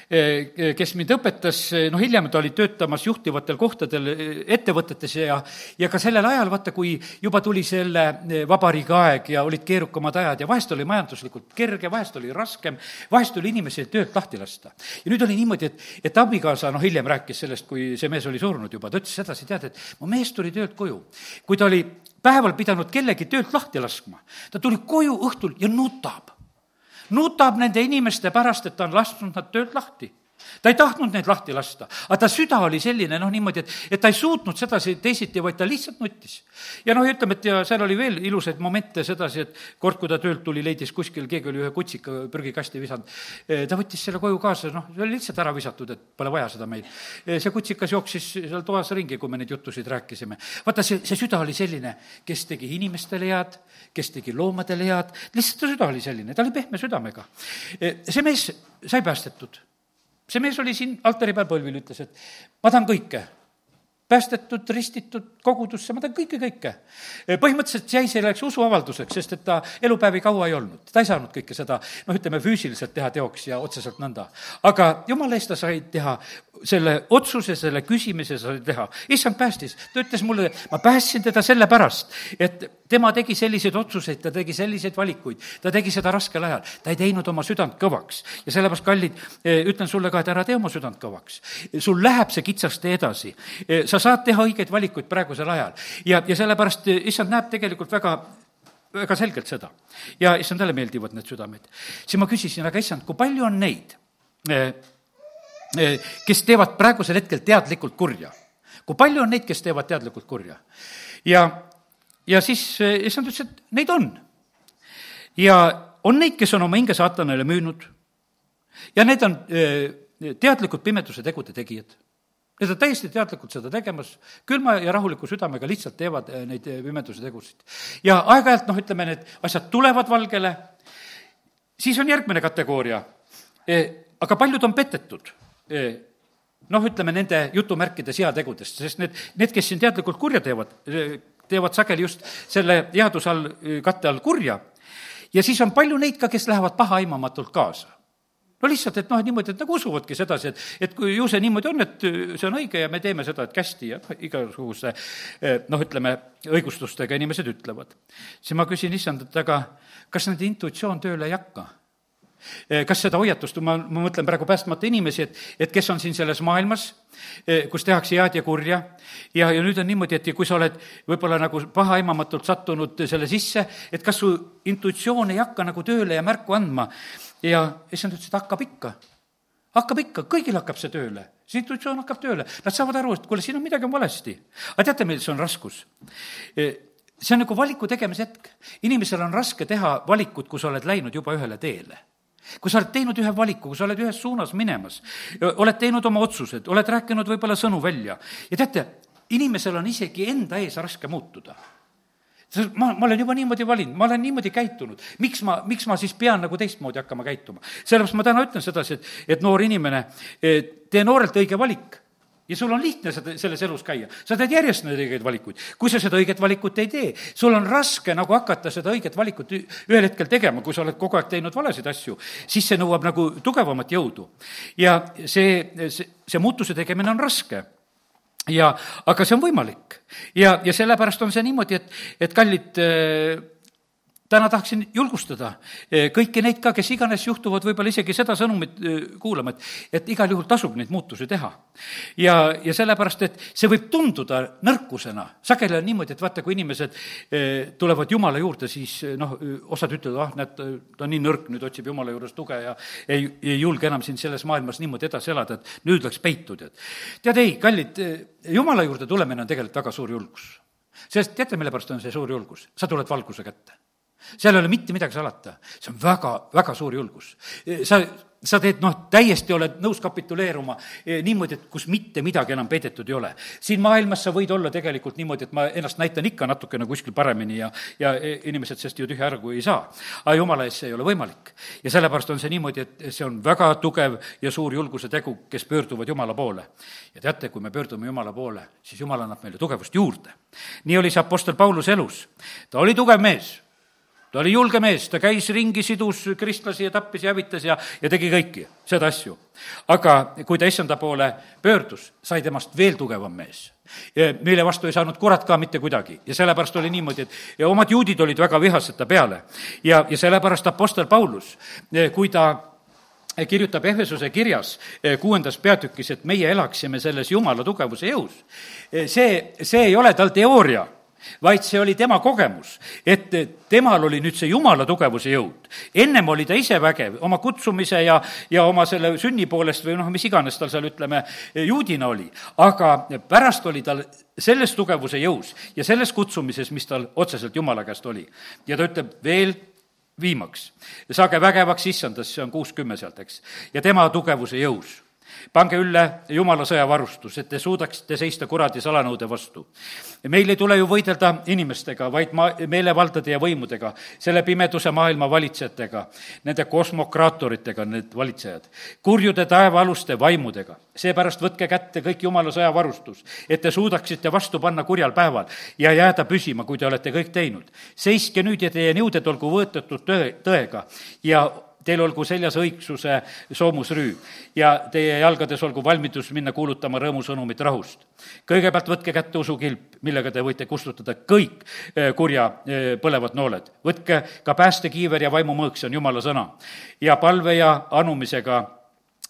Eh, eh, kes mind õpetas, eh, noh, hiljem ta oli töötamas juhtivatel kohtadel ettevõtetes ja, ja ka sellel ajal, vaata, kui juba tuli selle vabariigi aeg ja olid keerukamad ajad ja vahest oli majanduslikult kerge, vahest oli raskem, vahest tuli inimesi töölt lahti lasta. ja nüüd oli niimoodi, et, et abikaasa, noh, hiljem rääkis sellest, kui see mees oli surnud juba, ta ütles sedasi, tead, et mu mees tuli töölt koju. kui ta oli päeval pidanud kellegi töölt lahti laskma, ta tuli koju õhtul ja nutab nutab nende inimeste pärast, et ta on lasknud nad töölt lahti ta ei tahtnud neid lahti lasta, aga ta süda oli selline, noh, niimoodi, et, et ta ei suutnud sedasi teisiti, vaid ta lihtsalt nuttis. ja noh, ütleme, et ja seal oli veel ilusaid momente sedasi, et kord, kui ta töölt tuli, leidis kuskil, keegi oli ühe kutsika prügikasti visanud. Eh, ta võttis selle koju kaasa, noh, see oli lihtsalt ära visatud, et pole vaja seda meil. Eh, see kutsikas jooksis seal toas ringi, kui me neid jutusid rääkisime. vaata, see, see süda oli selline, kes tegi inimestele head, kes tegi loomadele head, lihtsalt ta süda oli selline, ta oli pehme südamega. Eh, see mees sai päästetud see mees oli siin altari peal põlvil, ütles, et ma tahan kõike päästetud, ristitud kogudusse, ma tahan kõike, kõike. põhimõtteliselt jäi selleks usuavalduseks, sest et ta elupäevi kaua ei olnud. ta ei saanud kõike seda, noh, ütleme füüsiliselt teha teoks ja otseselt nõnda. aga jumala eest ta sai teha selle otsuse, selle küsimise sai teha. issand päästis, ta ütles mulle, ma päästsin teda sellepärast, et tema tegi selliseid otsuseid, ta tegi selliseid valikuid, ta tegi seda raskel ajal, ta ei teinud oma südant kõvaks. ja sellepärast, kallid, ütlen sulle ka, et ära tee oma südant kõvaks. sul läheb see kitsas tee edasi. sa saad teha õigeid valikuid praegusel ajal ja, ja sellepärast issand näeb tegelikult väga väga selgelt seda. ja issandale meeldivad need südamed. siis ma küsisin, aga issand, kui palju on neid Eh, kes teevad praegusel hetkel teadlikult kurja. kui palju on neid, kes teevad teadlikult kurja? ja, ja siis eh, issand ütles, et neid on. ja on neid, kes on oma hinge saatanale müünud ja need on eh, teadlikud pimeduse tegude tegijad. Need on täiesti teadlikult seda tegemas, külma ja rahuliku südamega lihtsalt teevad neid pimeduse tegusid. ja aeg-ajalt, noh, ütleme, need asjad tulevad valgele, siis on järgmine kategooria. aga paljud on petetud noh, ütleme nende jutumärkides heategudest, sest need, need, kes siin teadlikult kurja teevad, teevad sageli just selle headuse all, katte all kurja. ja siis on palju neid ka, kes lähevad pahaaimamatult kaasa no lihtsalt, et noh, niimoodi, et nagu usuvadki sedasi, et, et kui ju see niimoodi on, et see on õige ja me teeme seda, et kästi ja noh, igasuguste noh, ütleme, õigustustega inimesed ütlevad. siis ma küsin issandalt, aga kas nende intuitsioon tööle ei hakka? Eh, kas seda hoiatust, ma, ma mõtlen praegu päästmata inimesi, et, et kes on siin selles maailmas, kus tehakse head ja kurja, ja, ja nüüd on niimoodi, et kui sa oled võib-olla nagu pahaaimamatult sattunud selle sisse, et kas su intuitsioon ei hakka nagu tööle ja märku andma ja issand ütles, et hakkab ikka hakkab ikka, kõigil hakkab see tööle, see intuitsioon hakkab tööle, nad saavad aru, et kuule, siin on midagi on valesti. aga teate, milles on raskus? Eh, see on nagu valiku tegemise hetk. inimesel on raske teha valikut, kui sa oled läinud juba ühele teele kui sa oled teinud ühe valiku, kui sa oled ühes suunas minemas, oled teinud oma otsused, oled rääkinud võib-olla sõnu välja ja teate, inimesel on isegi enda ees raske muutuda ma, ma olen juba niimoodi valinud, ma olen niimoodi käitunud, miks ma, miks ma siis pean nagu teistmoodi hakkama käituma? sellepärast ma täna ütlen sedasi, et, et noor inimene, tee noorelt õige valik ja sul on lihtne seda, selles elus käia, sa teed järjest neid õigeid valikuid. kui sa seda õiget valikut ei tee, sul on raske nagu hakata seda õiget valikut ühel hetkel tegema, kui sa oled kogu aeg teinud valesid asju, siis see nõuab nagu tugevamat jõudu. ja see, see, see muutuse tegemine on raske ja, aga see on võimalik. ja, ja sellepärast on see niimoodi, et, et kallid täna tahaksin julgustada eh, kõiki neid ka, kes iganes juhtuvad võib-olla isegi seda sõnumit eh, kuulama, et, et igal juhul tasub neid muutusi teha. ja, ja sellepärast, et see võib tunduda nõrkusena, sageli on niimoodi, et vaata, kui inimesed eh, tulevad Jumala juurde, siis noh, osad ütlevad, ah, näed, ta on nii nõrk, nüüd otsib Jumala juures tuge ja ei, ei julge enam siin selles maailmas niimoodi edasi elada, et nüüd läks peitu, tead. tead, ei, kallid, Jumala juurde tulemine on tegelikult väga suur julgus sest teate, mille pärast on see suur julgus? sa tuled valguse kätte seal ei ole mitte midagi salata, see on väga, väga suur julgus. sa, sa teed noh, täiesti oled nõus kapituleeruma eh, niimoodi, et kus mitte midagi enam peidetud ei ole. siin maailmas sa võid olla tegelikult niimoodi, et ma ennast näitan ikka natukene kuskil paremini ja, ja eh, inimesed sellest ju tühja argu ei saa. aga jumala ees see ei ole võimalik. ja sellepärast on see niimoodi, et see on väga tugev ja suur julguse tegu, kes pöörduvad Jumala poole. ja teate, kui me pöördume Jumala poole, siis Jumal annab meile tugevust juurde. nii oli see Apostel Pauluse elus. ta oli tugev mees ta oli julge mees, ta käis ringi, sidus kristlasi ja tappis ja hävitas ja, ja tegi kõiki, seda asju. aga kui ta issanda poole pöördus, sai temast veel tugevam mees mille vastu ei saanud kurat ka mitte kuidagi ja sellepärast oli niimoodi, et ja omad juudid olid väga vihased ta peale. ja, ja sellepärast Apostel Paulus, kui ta kirjutab Ehvesuse kirjas kuuendas peatükis, et meie elaksime selles Jumala tugevuse jõus. see, see ei ole tal teooria vaid see oli tema kogemus, et temal oli nüüd see jumala tugevuse jõud. ennem oli ta ise vägev oma kutsumise ja, ja oma selle sünni poolest või noh, mis iganes tal seal, ütleme, juudina oli, aga pärast oli tal selles tugevuse jõus ja selles kutsumises, mis tal otseselt jumala käest oli. ja ta ütleb veel viimaks, saage vägevaks issandas, see on kuuskümmend sealt, eks, ja tema tugevuse jõus pange ülle jumala sõjavarustus, et te suudaksite seista kuradi salanõude vastu. meil ei tule ju võidelda inimestega, vaid ma-, meelevaldade ja võimudega, selle pimeduse maailma valitsejatega, nende kosmokraatoritega, need valitsejad, kurjude taevaaluste vaimudega. seepärast võtke kätte kõik jumala sõjavarustus, et te suudaksite vastu panna kurjal päeval ja jääda püsima, kui te olete kõik teinud. seiske nüüd ja teie nõuded olgu võõtatud tõe, tõega ja Teil olgu seljas õigsuse soomusrüü ja teie jalgades olgu valmidus minna kuulutama rõõmusõnumit rahust. kõigepealt võtke kätte usukilp, millega te võite kustutada kõik eh, kurja eh, põlevad nooled. võtke ka päästekiiver ja vaimumõõk, see on jumala sõna. ja palve ja anumisega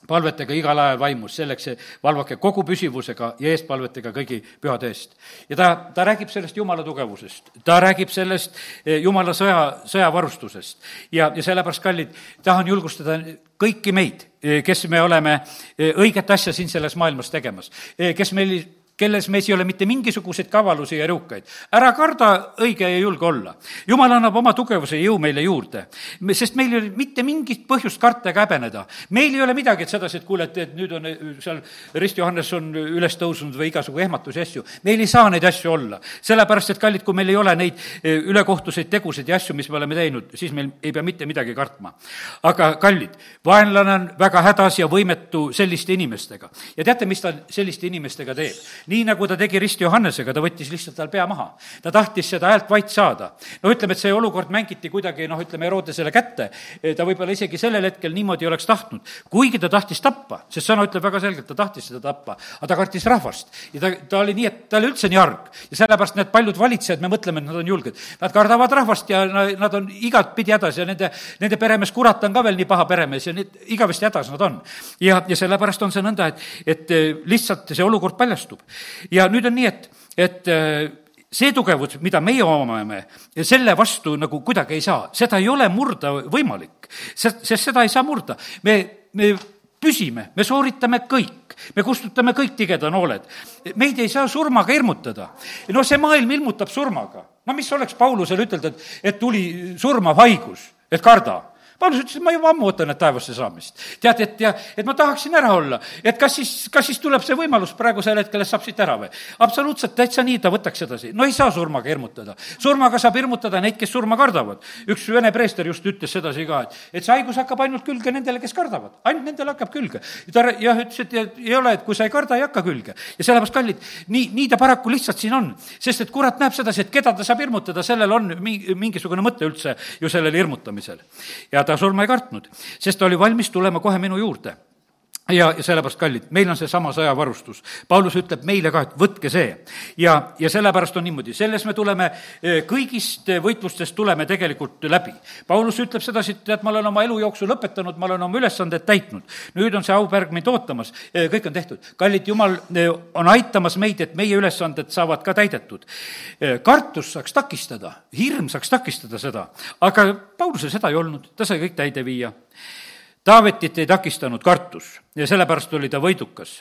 palvetega igal ajal vaimus, selleks valvake kogu püsivusega ja eestpalvetega kõigi pühade eest. ja ta, ta räägib sellest jumala tugevusest, ta räägib sellest eh, jumala sõja, sõjavarustusest. ja, ja sellepärast, kallid, tahan julgustada kõiki meid, eh, kes me oleme eh, õiget asja siin selles maailmas tegemas, kes meil kelles meis ei ole mitte mingisuguseid kavalusi ja rõukaid. ära karda õige ja julge olla. jumal annab oma tugevuse ja jõu meile juurde, sest meil ei ole mitte mingit põhjust karta ega häbeneda. meil ei ole midagi, et sedasi, et kuule, et, et nüüd on äh, seal Rist Johannes on üles tõusnud või igasugu ehmatusi asju. meil ei saa neid asju olla, sellepärast et kallid, kui meil ei ole neid äh, ülekohtuseid tegusid ja asju, mis me oleme teinud, siis meil ei pea mitte midagi kartma. aga kallid, vaenlane on väga hädas ja võimetu selliste inimestega. ja teate, mis ta selliste inimestega teeb? Nii nagu ta tegi Rist Johannesega, ta võttis lihtsalt tal pea maha. ta tahtis seda häält vait saada. no ütleme, et see olukord mängiti kuidagi noh, ütleme Herodesele kätte, ta võib-olla isegi sellel hetkel niimoodi oleks tahtnud, kuigi ta tahtis tappa, sest sõna ütleb väga selgelt, ta tahtis seda tappa, aga ta kartis rahvast. ja ta, ta oli nii, et ta oli üldse nii arg. ja sellepärast need paljud valitsejad, me mõtleme, et nad on julged. Nad kardavad rahvast ja nad on igatpidi hädas ja nende, nende peremees kurat on ka veel nii paha peremees ja need igavesti hädas nad on. ja, ja sellepärast on see nõnda, et, et lihtsalt see olukord paljastub ja nüüd on nii, et, et äh, see tugevus, mida meie omame, selle vastu nagu kuidagi ei saa, seda ei ole murda võimalik, sest, sest seda ei saa murda. me, me püsime, me sooritame kõik, me kustutame kõik tigedanooled. meid ei saa surmaga hirmutada. no see maailm ilmutab surmaga. no mis oleks Paulusele ütelda, et, et tuli surmav haigus, et karda Paulus ütles, et ma juba ammu ootan, et taevasse saamist. tead, et ja, et ma tahaksin ära olla, et kas siis, kas siis tuleb see võimalus praegusel hetkel, et saab siit ära või? absoluutselt, täitsa nii, ta võtaks sedasi. no ei saa surmaga hirmutada. surmaga saab hirmutada neid, kes surma kardavad. üks vene preester just ütles sedasi ka, et, et see haigus hakkab ainult külge nendele, kes kardavad. ainult nendele hakkab külge. ta jah, ütles, et ei ole, et kui sa ei karda, ei hakka külge. ja sellepärast, kallid, nii, nii ta paraku lihtsalt siin on. sest et kurat näeb sedasi, et keda ta saab hirmutada, sellel on mingisugune mõte üldse ju sellel hirmutamisel. ja ta surma ei kartnud, sest ta oli valmis tulema kohe minu juurde ja, ja sellepärast, kallid, meil on seesama sõjavarustus. Paulus ütleb meile ka, et võtke see. ja, ja sellepärast on niimoodi, selles me tuleme, eh, kõigist võitlustest tuleme tegelikult läbi. Paulus ütleb sedasi, et tead, ma olen oma elu jooksul lõpetanud, ma olen oma ülesanded täitnud. nüüd on see aupärg mind ootamas, eh, kõik on tehtud. kallid, Jumal eh, on aitamas meid, et meie ülesanded saavad ka täidetud. kartus saaks takistada, hirm saaks takistada seda, aga Paulusel seda ei olnud, ta sai kõik täide viia Taavetit ei takistanud kartus ja sellepärast oli ta võidukas.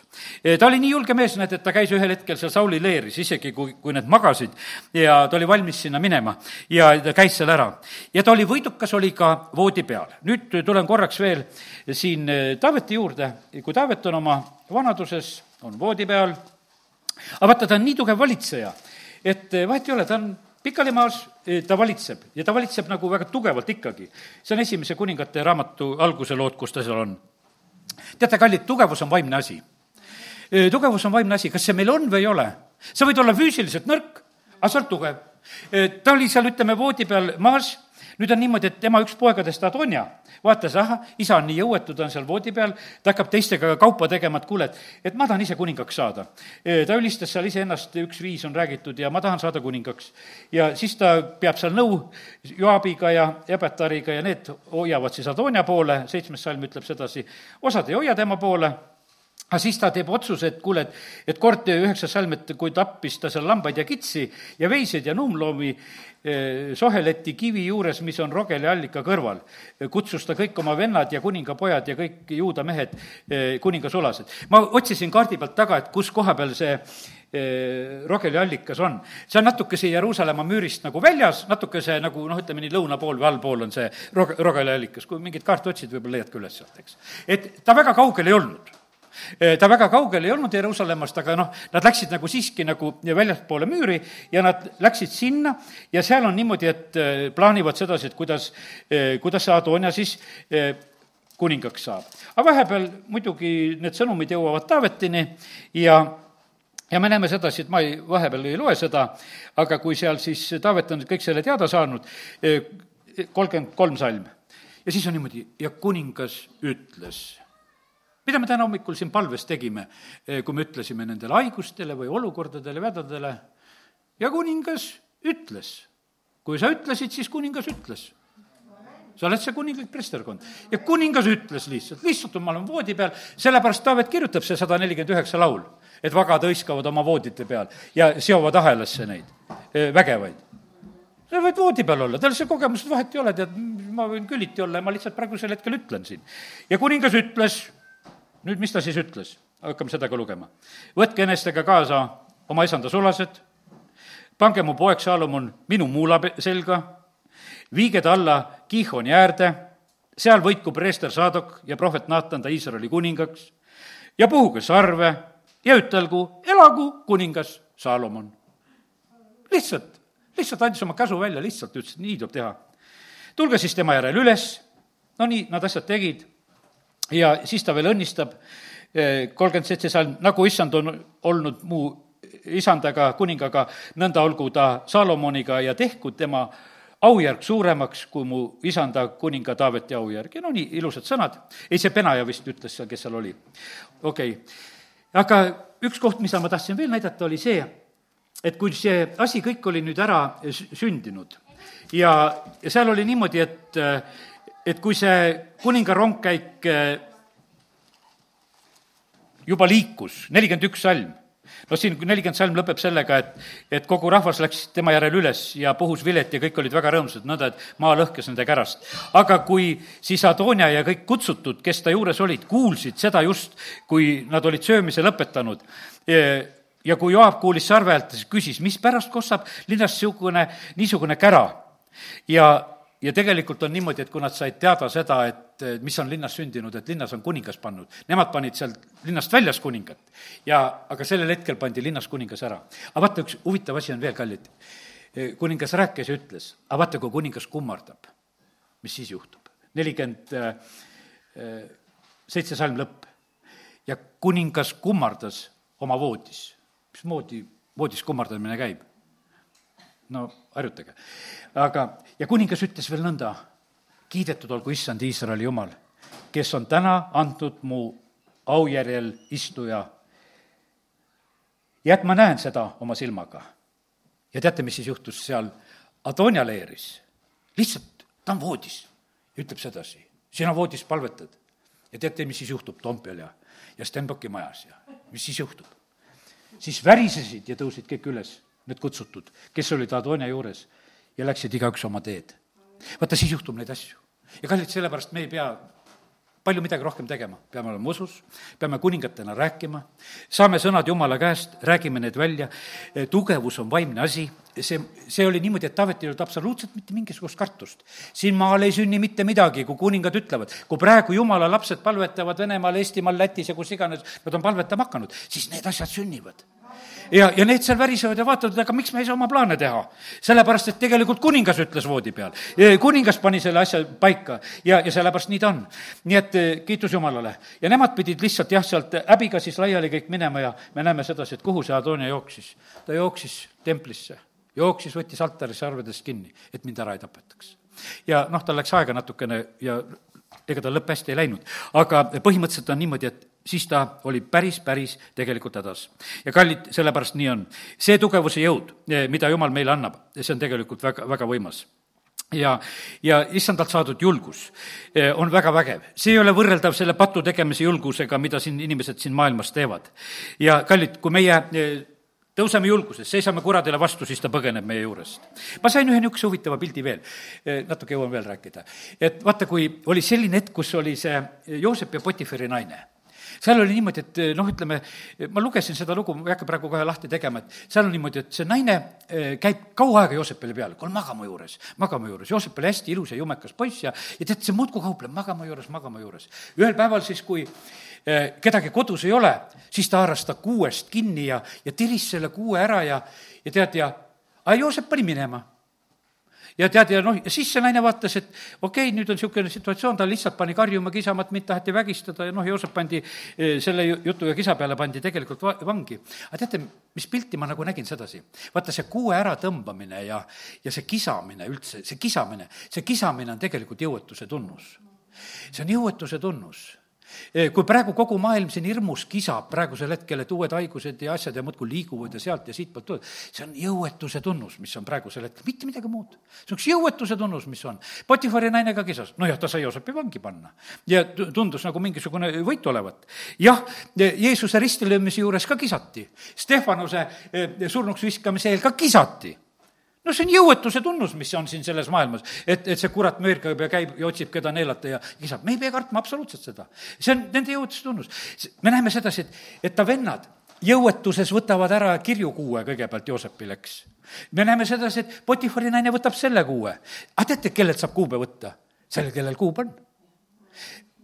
ta oli nii julge mees, näed, et ta käis ühel hetkel seal Sauli leeris, isegi kui, kui need magasid ja ta oli valmis sinna minema ja ta käis seal ära. ja ta oli võidukas, oli ka voodi peal. nüüd tulen korraks veel siin Taaveti juurde, kui Taavet on oma vanaduses, on voodi peal, aga vaata, ta on nii tugev valitseja, et vahet ei ole, ta on pikali maas eh, ta valitseb ja ta valitseb nagu väga tugevalt ikkagi. see on esimese kuningate raamatu alguse lood, kus ta seal on. teate, kallid, tugevus on vaimne asi. Eh, tugevus on vaimne asi, kas see meil on või ei ole? sa võid olla füüsiliselt nõrk, aga sa oled tugev. Ta oli seal, ütleme, voodi peal maas nüüd on niimoodi, et tema üks poegadest, Adonja, vaatas, ahah, isa on nii jõuetu, ta on seal voodi peal, ta hakkab teistega kaupa tegema, et kuule, et, et ma tahan ise kuningaks saada. ta ülistas seal iseennast, üks viis on räägitud ja ma tahan saada kuningaks. ja siis ta peab seal nõu Joabiga ja Ebetariga ja need hoiavad siis Adonja poole, seitsmes salm ütleb sedasi, osad ei hoia tema poole aga siis ta teeb otsuse, et kuule, et, et kord üheksas salm, et kui tappis ta seal lambaid ja kitsi ja veiseid ja nuumloomi eh, Soheleti kivi juures, mis on Rogeli allika kõrval, kutsus ta kõik oma vennad ja kuningapojad ja kõik juuda mehed eh, kuningasulased. ma otsisin kaardi pealt taga, et kus koha peal see eh, Rogeli allikas on. see on natukese Jeruusalemma müürist nagu väljas, natukese nagu noh, ütleme nii lõuna pool või allpool on see Rog-, Rogeli allikas, kui mingit kaarti otsid, võib-olla leiad ka üles sealt, eks. et ta väga kaugel ei olnud ta väga kaugel ei olnud Jeruusalemmast, aga noh, nad läksid nagu siiski nagu väljaspoole müüri ja nad läksid sinna ja seal on niimoodi, et eh, plaanivad sedasi, et kuidas, eh, kuidas see Adonia siis kuningaks saab. aga vahepeal muidugi need sõnumid jõuavad Taavetini ja ja me näeme sedasi, et ma ei, vahepeal ei loe seda, aga kui seal siis Taavet on kõik selle teada saanud, kolmkümmend kolm salm, ja siis on niimoodi, ja kuningas ütles mida me täna hommikul siin palves tegime, eh, kui me ütlesime nendele haigustele või olukordadele, vädadele? ja kuningas ütles. kui sa ütlesid, siis kuningas ütles. sa oled see kuninglik presterkond. ja kuningas ütles lihtsalt, lihtsalt ma olen voodi peal, sellepärast Taavet kirjutab see sada nelikümmend üheksa laul, et vagad hõiskavad oma voodite peal ja seovad ahelasse neid eh, vägevaid sa võid voodi peal olla, tal see kogemus, vahet ei ole, tead, ma võin küliti olla ja ma lihtsalt praegusel hetkel ütlen siin. ja kuningas ütles nüüd, mis ta siis ütles? hakkame seda ka lugema. võtke enestega kaasa oma isanda sulased, pange mu poeg Saalomon minu muula selga, viige ta alla Kihoni äärde, seal võitku preester Saadok ja prohvet Naatan ta Iisraeli kuningaks ja puhuge sarve ja ütelgu, elagu kuningas Saalomon. lihtsalt, lihtsalt andis oma käsu välja, lihtsalt ütles, et nii tuleb teha. tulge siis tema järel üles, no nii, nad asjad tegid ja siis ta veel õnnistab, eh, kolmkümmend seitse salm, nagu issand on olnud mu isandaga, kuningaga, nõnda olgu ta Salomoniga ja tehku tema aujärg suuremaks kui mu isanda kuninga Taaveti aujärg ja no nii ilusad sõnad. ei, see Penaja vist ütles seal, kes seal oli. okei okay., aga üks koht, mida ma tahtsin veel näidata, oli see, et kui see asi kõik oli nüüd ära sündinud ja, ja seal oli niimoodi, et et kui see kuninga rongkäik eh, juba liikus, nelikümmend üks salm, no siin nelikümmend salm lõpeb sellega, et, et kogu rahvas läks tema järel üles ja puhus vilet ja kõik olid väga rõõmsad, nõnda et maa lõhkes nende kärast. aga kui siis Adonia ja kõik kutsutud, kes ta juures olid, kuulsid seda just, kui nad olid söömise lõpetanud, eh, ja kui Joab kuulis sarve häält, siis küsis, mispärast kostab linnas niisugune, niisugune kära. ja ja tegelikult on niimoodi, et kui nad said teada seda, et mis on linnas sündinud, et linnas on kuningas pannud, nemad panid sealt linnast väljas kuningat. ja, aga sellel hetkel pandi linnas kuningas ära. aga vaata, üks huvitav asi on veel, kallid. kuningas rääkis ja ütles, aga vaata, kui kuningas kummardab, mis siis juhtub? nelikümmend äh, seitse salm lõpp. ja kuningas kummardas oma voodis. mismoodi voodis kummardamine käib? No harjutage. aga, ja kuningas ütles veel nõnda, kiidetud olgu issand Iisraeli jumal, kes on täna andnud mu aujärjel istuja. ja et ma näen seda oma silmaga. ja teate, mis siis juhtus seal Adonia leeris? lihtsalt ta on voodis ütleb sedasi, sina voodis palvetad. ja teate, mis siis juhtub Toompeal ja, ja Stenbocki majas ja mis siis juhtub? siis värisesid ja tõusid kõik üles, need kutsutud, kes olid Adonia juures ja läksid igaüks oma teed. vaata, siis juhtub neid asju. ja kallid, sellepärast me ei pea palju midagi rohkem tegema, peame olema usus, peame kuningatena rääkima, saame sõnad Jumala käest, räägime need välja, tugevus on vaimne asi, see, see oli niimoodi, et Taavetil ei olnud absoluutselt mitte mingisugust kartust. siin maal ei sünni mitte midagi, kui kuningad ütlevad, kui praegu jumala lapsed palvetavad Venemaal, Eestimaal, Lätis ja kus iganes nad on palvetama hakanud, siis need asjad sünnivad ja, ja need seal värisevad ja vaatavad, aga miks me ei saa oma plaane teha. sellepärast, et tegelikult kuningas ütles voodi peal. kuningas pani selle asja paika ja, ja sellepärast nii ta on. nii et eh, kiitus Jumalale. ja nemad pidid lihtsalt jah, sealt häbiga siis laiali kõik minema ja me näeme sedasi, et kuhu see Adonia jooksis. ta jooksis templisse, jooksis, võttis altarisse arvedest kinni, et mind ära ei tapetaks. ja noh, tal läks aega natukene ja ega tal lõpp hästi ei läinud, aga põhimõtteliselt on niimoodi, et siis ta oli päris, päris tegelikult hädas. ja kallid, sellepärast nii on. see tugevuse jõud, eh, mida Jumal meile annab, see on tegelikult väga, väga võimas ja, ja issandalt saadud julgus eh, on väga vägev. see ei ole võrreldav selle patu tegemise julgusega, mida siin inimesed siin maailmas teevad. ja kallid, kui meie eh, tõuseme julguses, seisame kuradile vastu, siis ta põgeneb meie juurest. ma sain ühe niisuguse huvitava pildi veel, natuke jõuan veel rääkida. et vaata, kui oli selline hetk, kus oli see Joosep ja Potiferi naine seal oli niimoodi, et eh, noh, ütleme, ma lugesin seda lugu, ma ei hakka praegu kohe lahti tegema, et seal on niimoodi, et see naine eh, käib kaua aega Joosepile peal, kuule magama juures, magama juures, Joosep oli hästi ilus ja jumekas poiss ja, ja tead, see muudkui kaupleb magama juures, magama juures. ühel päeval siis, kui eh, kedagi kodus ei ole, siis ta haaras ta kuuest kinni ja, ja tiris selle kuue ära ja, ja tead, ja aga Joosep pani minema ja tead, ja noh, siis see naine vaatas, et okei okay,, nüüd on niisugune situatsioon, ta lihtsalt pani karjuma, kisama, et mind taheti vägistada ja noh, Joosep pandi eh, selle jutu ja kisa peale pandi tegelikult va-, vangi. aga teate, mis pilti ma nagu nägin sedasi? vaata, see kuue äratõmbamine ja, ja see kisamine üldse, see kisamine, see kisamine on tegelikult jõuetuse tunnus. see on jõuetuse tunnus kui praegu kogu maailm siin hirmus kisab praegusel hetkel, et uued haigused ja asjad ja muudkui liiguvad ja sealt ja siitpoolt tulevad, see on jõuetuse tunnus, mis on praegusel hetkel, mitte midagi muud. see on üks jõuetuse tunnus, mis on. Potifari naine ka kisas, nojah, ta sai Joosepi vangi panna. ja tundus nagu mingisugune võit olevat. jah, Jeesuse ristilöömise juures ka kisati. Stefanuse eh, surnuks viskamise eel ka kisati no see on jõuetuse tunnus, mis on siin selles maailmas, et, et see kurat möörgab ja käib ja otsib, keda neelata ja kisab. me ei pea kartma absoluutselt seda. see on nende jõuetuse tunnus. me näeme sedasi, et, et ta vennad jõuetuses võtavad ära kirjukuue kõigepealt Joosepil, eks. me näeme sedasi, et Potifari naine võtab selle kuue. aga teate, kellelt saab kuube võtta? sellel, kellel kuub on.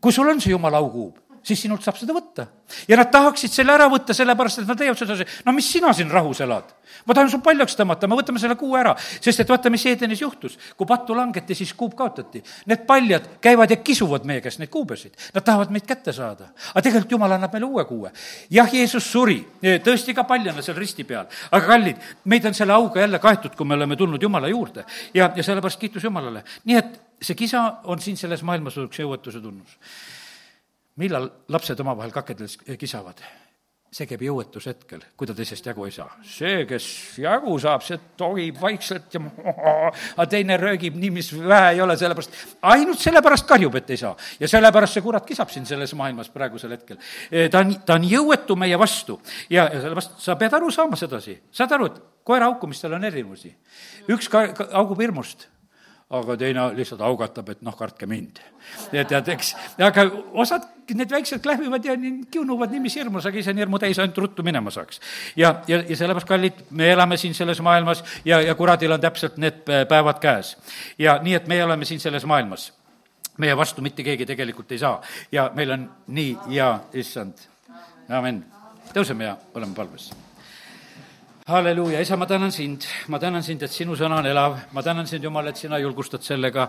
kui sul on see jumala aukuub siis sinult saab seda võtta. ja nad tahaksid selle ära võtta, sellepärast et nad leiavad sedasi, no mis sina siin rahus elad? ma tahan su paljaks tõmmata, me võtame selle kuu ära. sest et vaata, mis Edenis juhtus. kui pattu langeti, siis kuub kaotati. Need paljad käivad ja kisuvad meie käest neid kuubesid. Nad tahavad meid kätte saada. aga tegelikult Jumal annab meile uue kuue. jah, Jeesus suri, tõesti ka paljana seal risti peal. aga kallid, meid on selle auga jälle kaetud, kui me oleme tulnud Jumala juurde. ja, ja sellepärast kiitus Jumalale. nii et see kisa on siin selles maailmas üks jõuetuse tunnus millal lapsed omavahel kakedes kisavad? see käib jõuetuse hetkel, kui ta teisest jagu ei saa. see, kes jagu saab, see tohib vaikselt ja aga teine röögib nii, mis vähe ei ole, sellepärast, ainult sellepärast karjub, et ei saa. ja sellepärast see kurat kisab siin selles maailmas praegusel hetkel. ta on, ta on jõuetu meie vastu ja, ja sellepärast sa pead aru saama sedasi. saad aru, et koera haukumistel on erinevusi. üks ka-, haugub hirmust aga teine lihtsalt augatab, et noh, kartke mind. ja tead, eks, aga osad, need väiksed klähvivad ja kiunuvad nii, mis hirmus, aga ise on hirmu täis, ainult ruttu minema saaks. ja, ja, ja sellepärast, kallid, me elame siin selles maailmas ja, ja kuradil on täpselt need päevad käes. ja nii, et meie oleme siin selles maailmas. meie vastu mitte keegi tegelikult ei saa ja meil on nii ja issand, amin. tõuseme ja oleme palves halleluuja, isa, ma tänan sind, ma tänan sind, et sinu sõna on elav, ma tänan sind, Jumal, et sina julgustad sellega,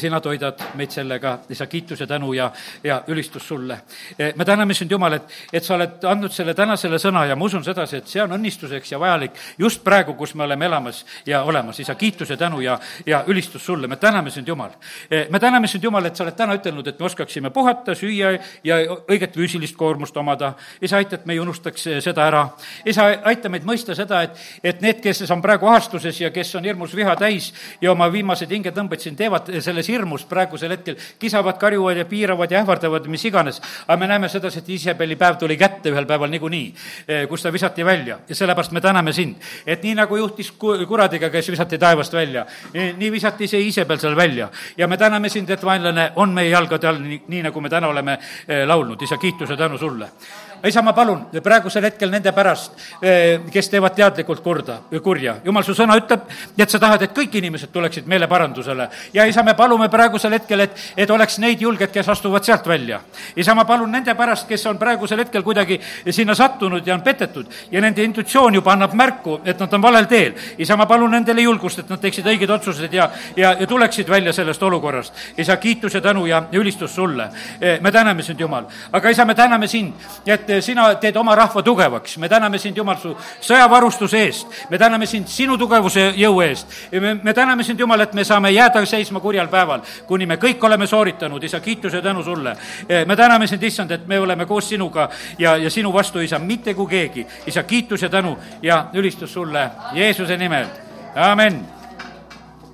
sina toidad meid sellega, isa, kiitus ja tänu ja, ja ülistus sulle. me täname sind, Jumal, et, et sa oled andnud selle tänasele sõna ja ma usun sedasi, et see on õnnistuseks ja vajalik just praegu, kus me oleme elamas ja olemas, isa, kiitus ja tänu ja, ja ülistus sulle, me täname sind, Jumal. me täname sind, Jumal, et sa oled täna ütelnud, et me oskaksime puhata, süüa ja õiget füüsilist koormust omada. isa, aita, et me ei unustaks seda ära. isa, aita meid mõista seda, seda, et, et need, kes on praegu ahastuses ja kes on hirmus viha täis ja oma viimased hingetõmbed siin teevad selles hirmus praegusel hetkel, kisavad, karjuvad ja piiravad ja ähvardavad, mis iganes. aga me näeme sedasi, et Iisabeli päev tuli kätte ühel päeval niikuinii, eh, kus ta visati välja. Ja sellepärast me täname sind, et nii nagu juhtis kuradiga, kes visati taevast välja, nii visati see Iisabel seal välja. Ja me täname sind, et vaenlane on meie jalgade all, nii, nii nagu me täna oleme eh, laulnud, isa, kiituse tänu sulle isa, ma palun praegusel hetkel nende pärast, eh, kes teevad teadlikult kurda, kurja. jumal, su sõna ütleb, et sa tahad, et kõik inimesed tuleksid meeleparandusele. ja isa, me palume praegusel hetkel, et, et oleks neid julged, kes astuvad sealt välja. isa, ma palun nende pärast, kes on praegusel hetkel kuidagi sinna sattunud ja on petetud ja nende intuitsioon juba annab märku, et nad on valel teel. isa, ma palun nendele julgust, et nad teeksid õiged otsused ja, ja, ja tuleksid välja sellest olukorrast. isa, kiitus ja tänu ja, ja ülistus sulle. Eh, me täname sind, Jumal. aga isa, me täname sind, et sina teed oma rahva tugevaks. me täname sind, Jumal, su sõjavarustuse eest. me täname sind sinu tugevuse jõu eest. me, me täname sind, Jumal, et me saame jääda seisma kurjal päeval, kuni me kõik oleme sooritanud, isa, kiituse tänu sulle. me täname sind, issand, et me oleme koos sinuga ja, ja sinu vastu, isa, mitte kui keegi. isa, kiitus ja tänu ja ülistus sulle Jeesuse nimel, amin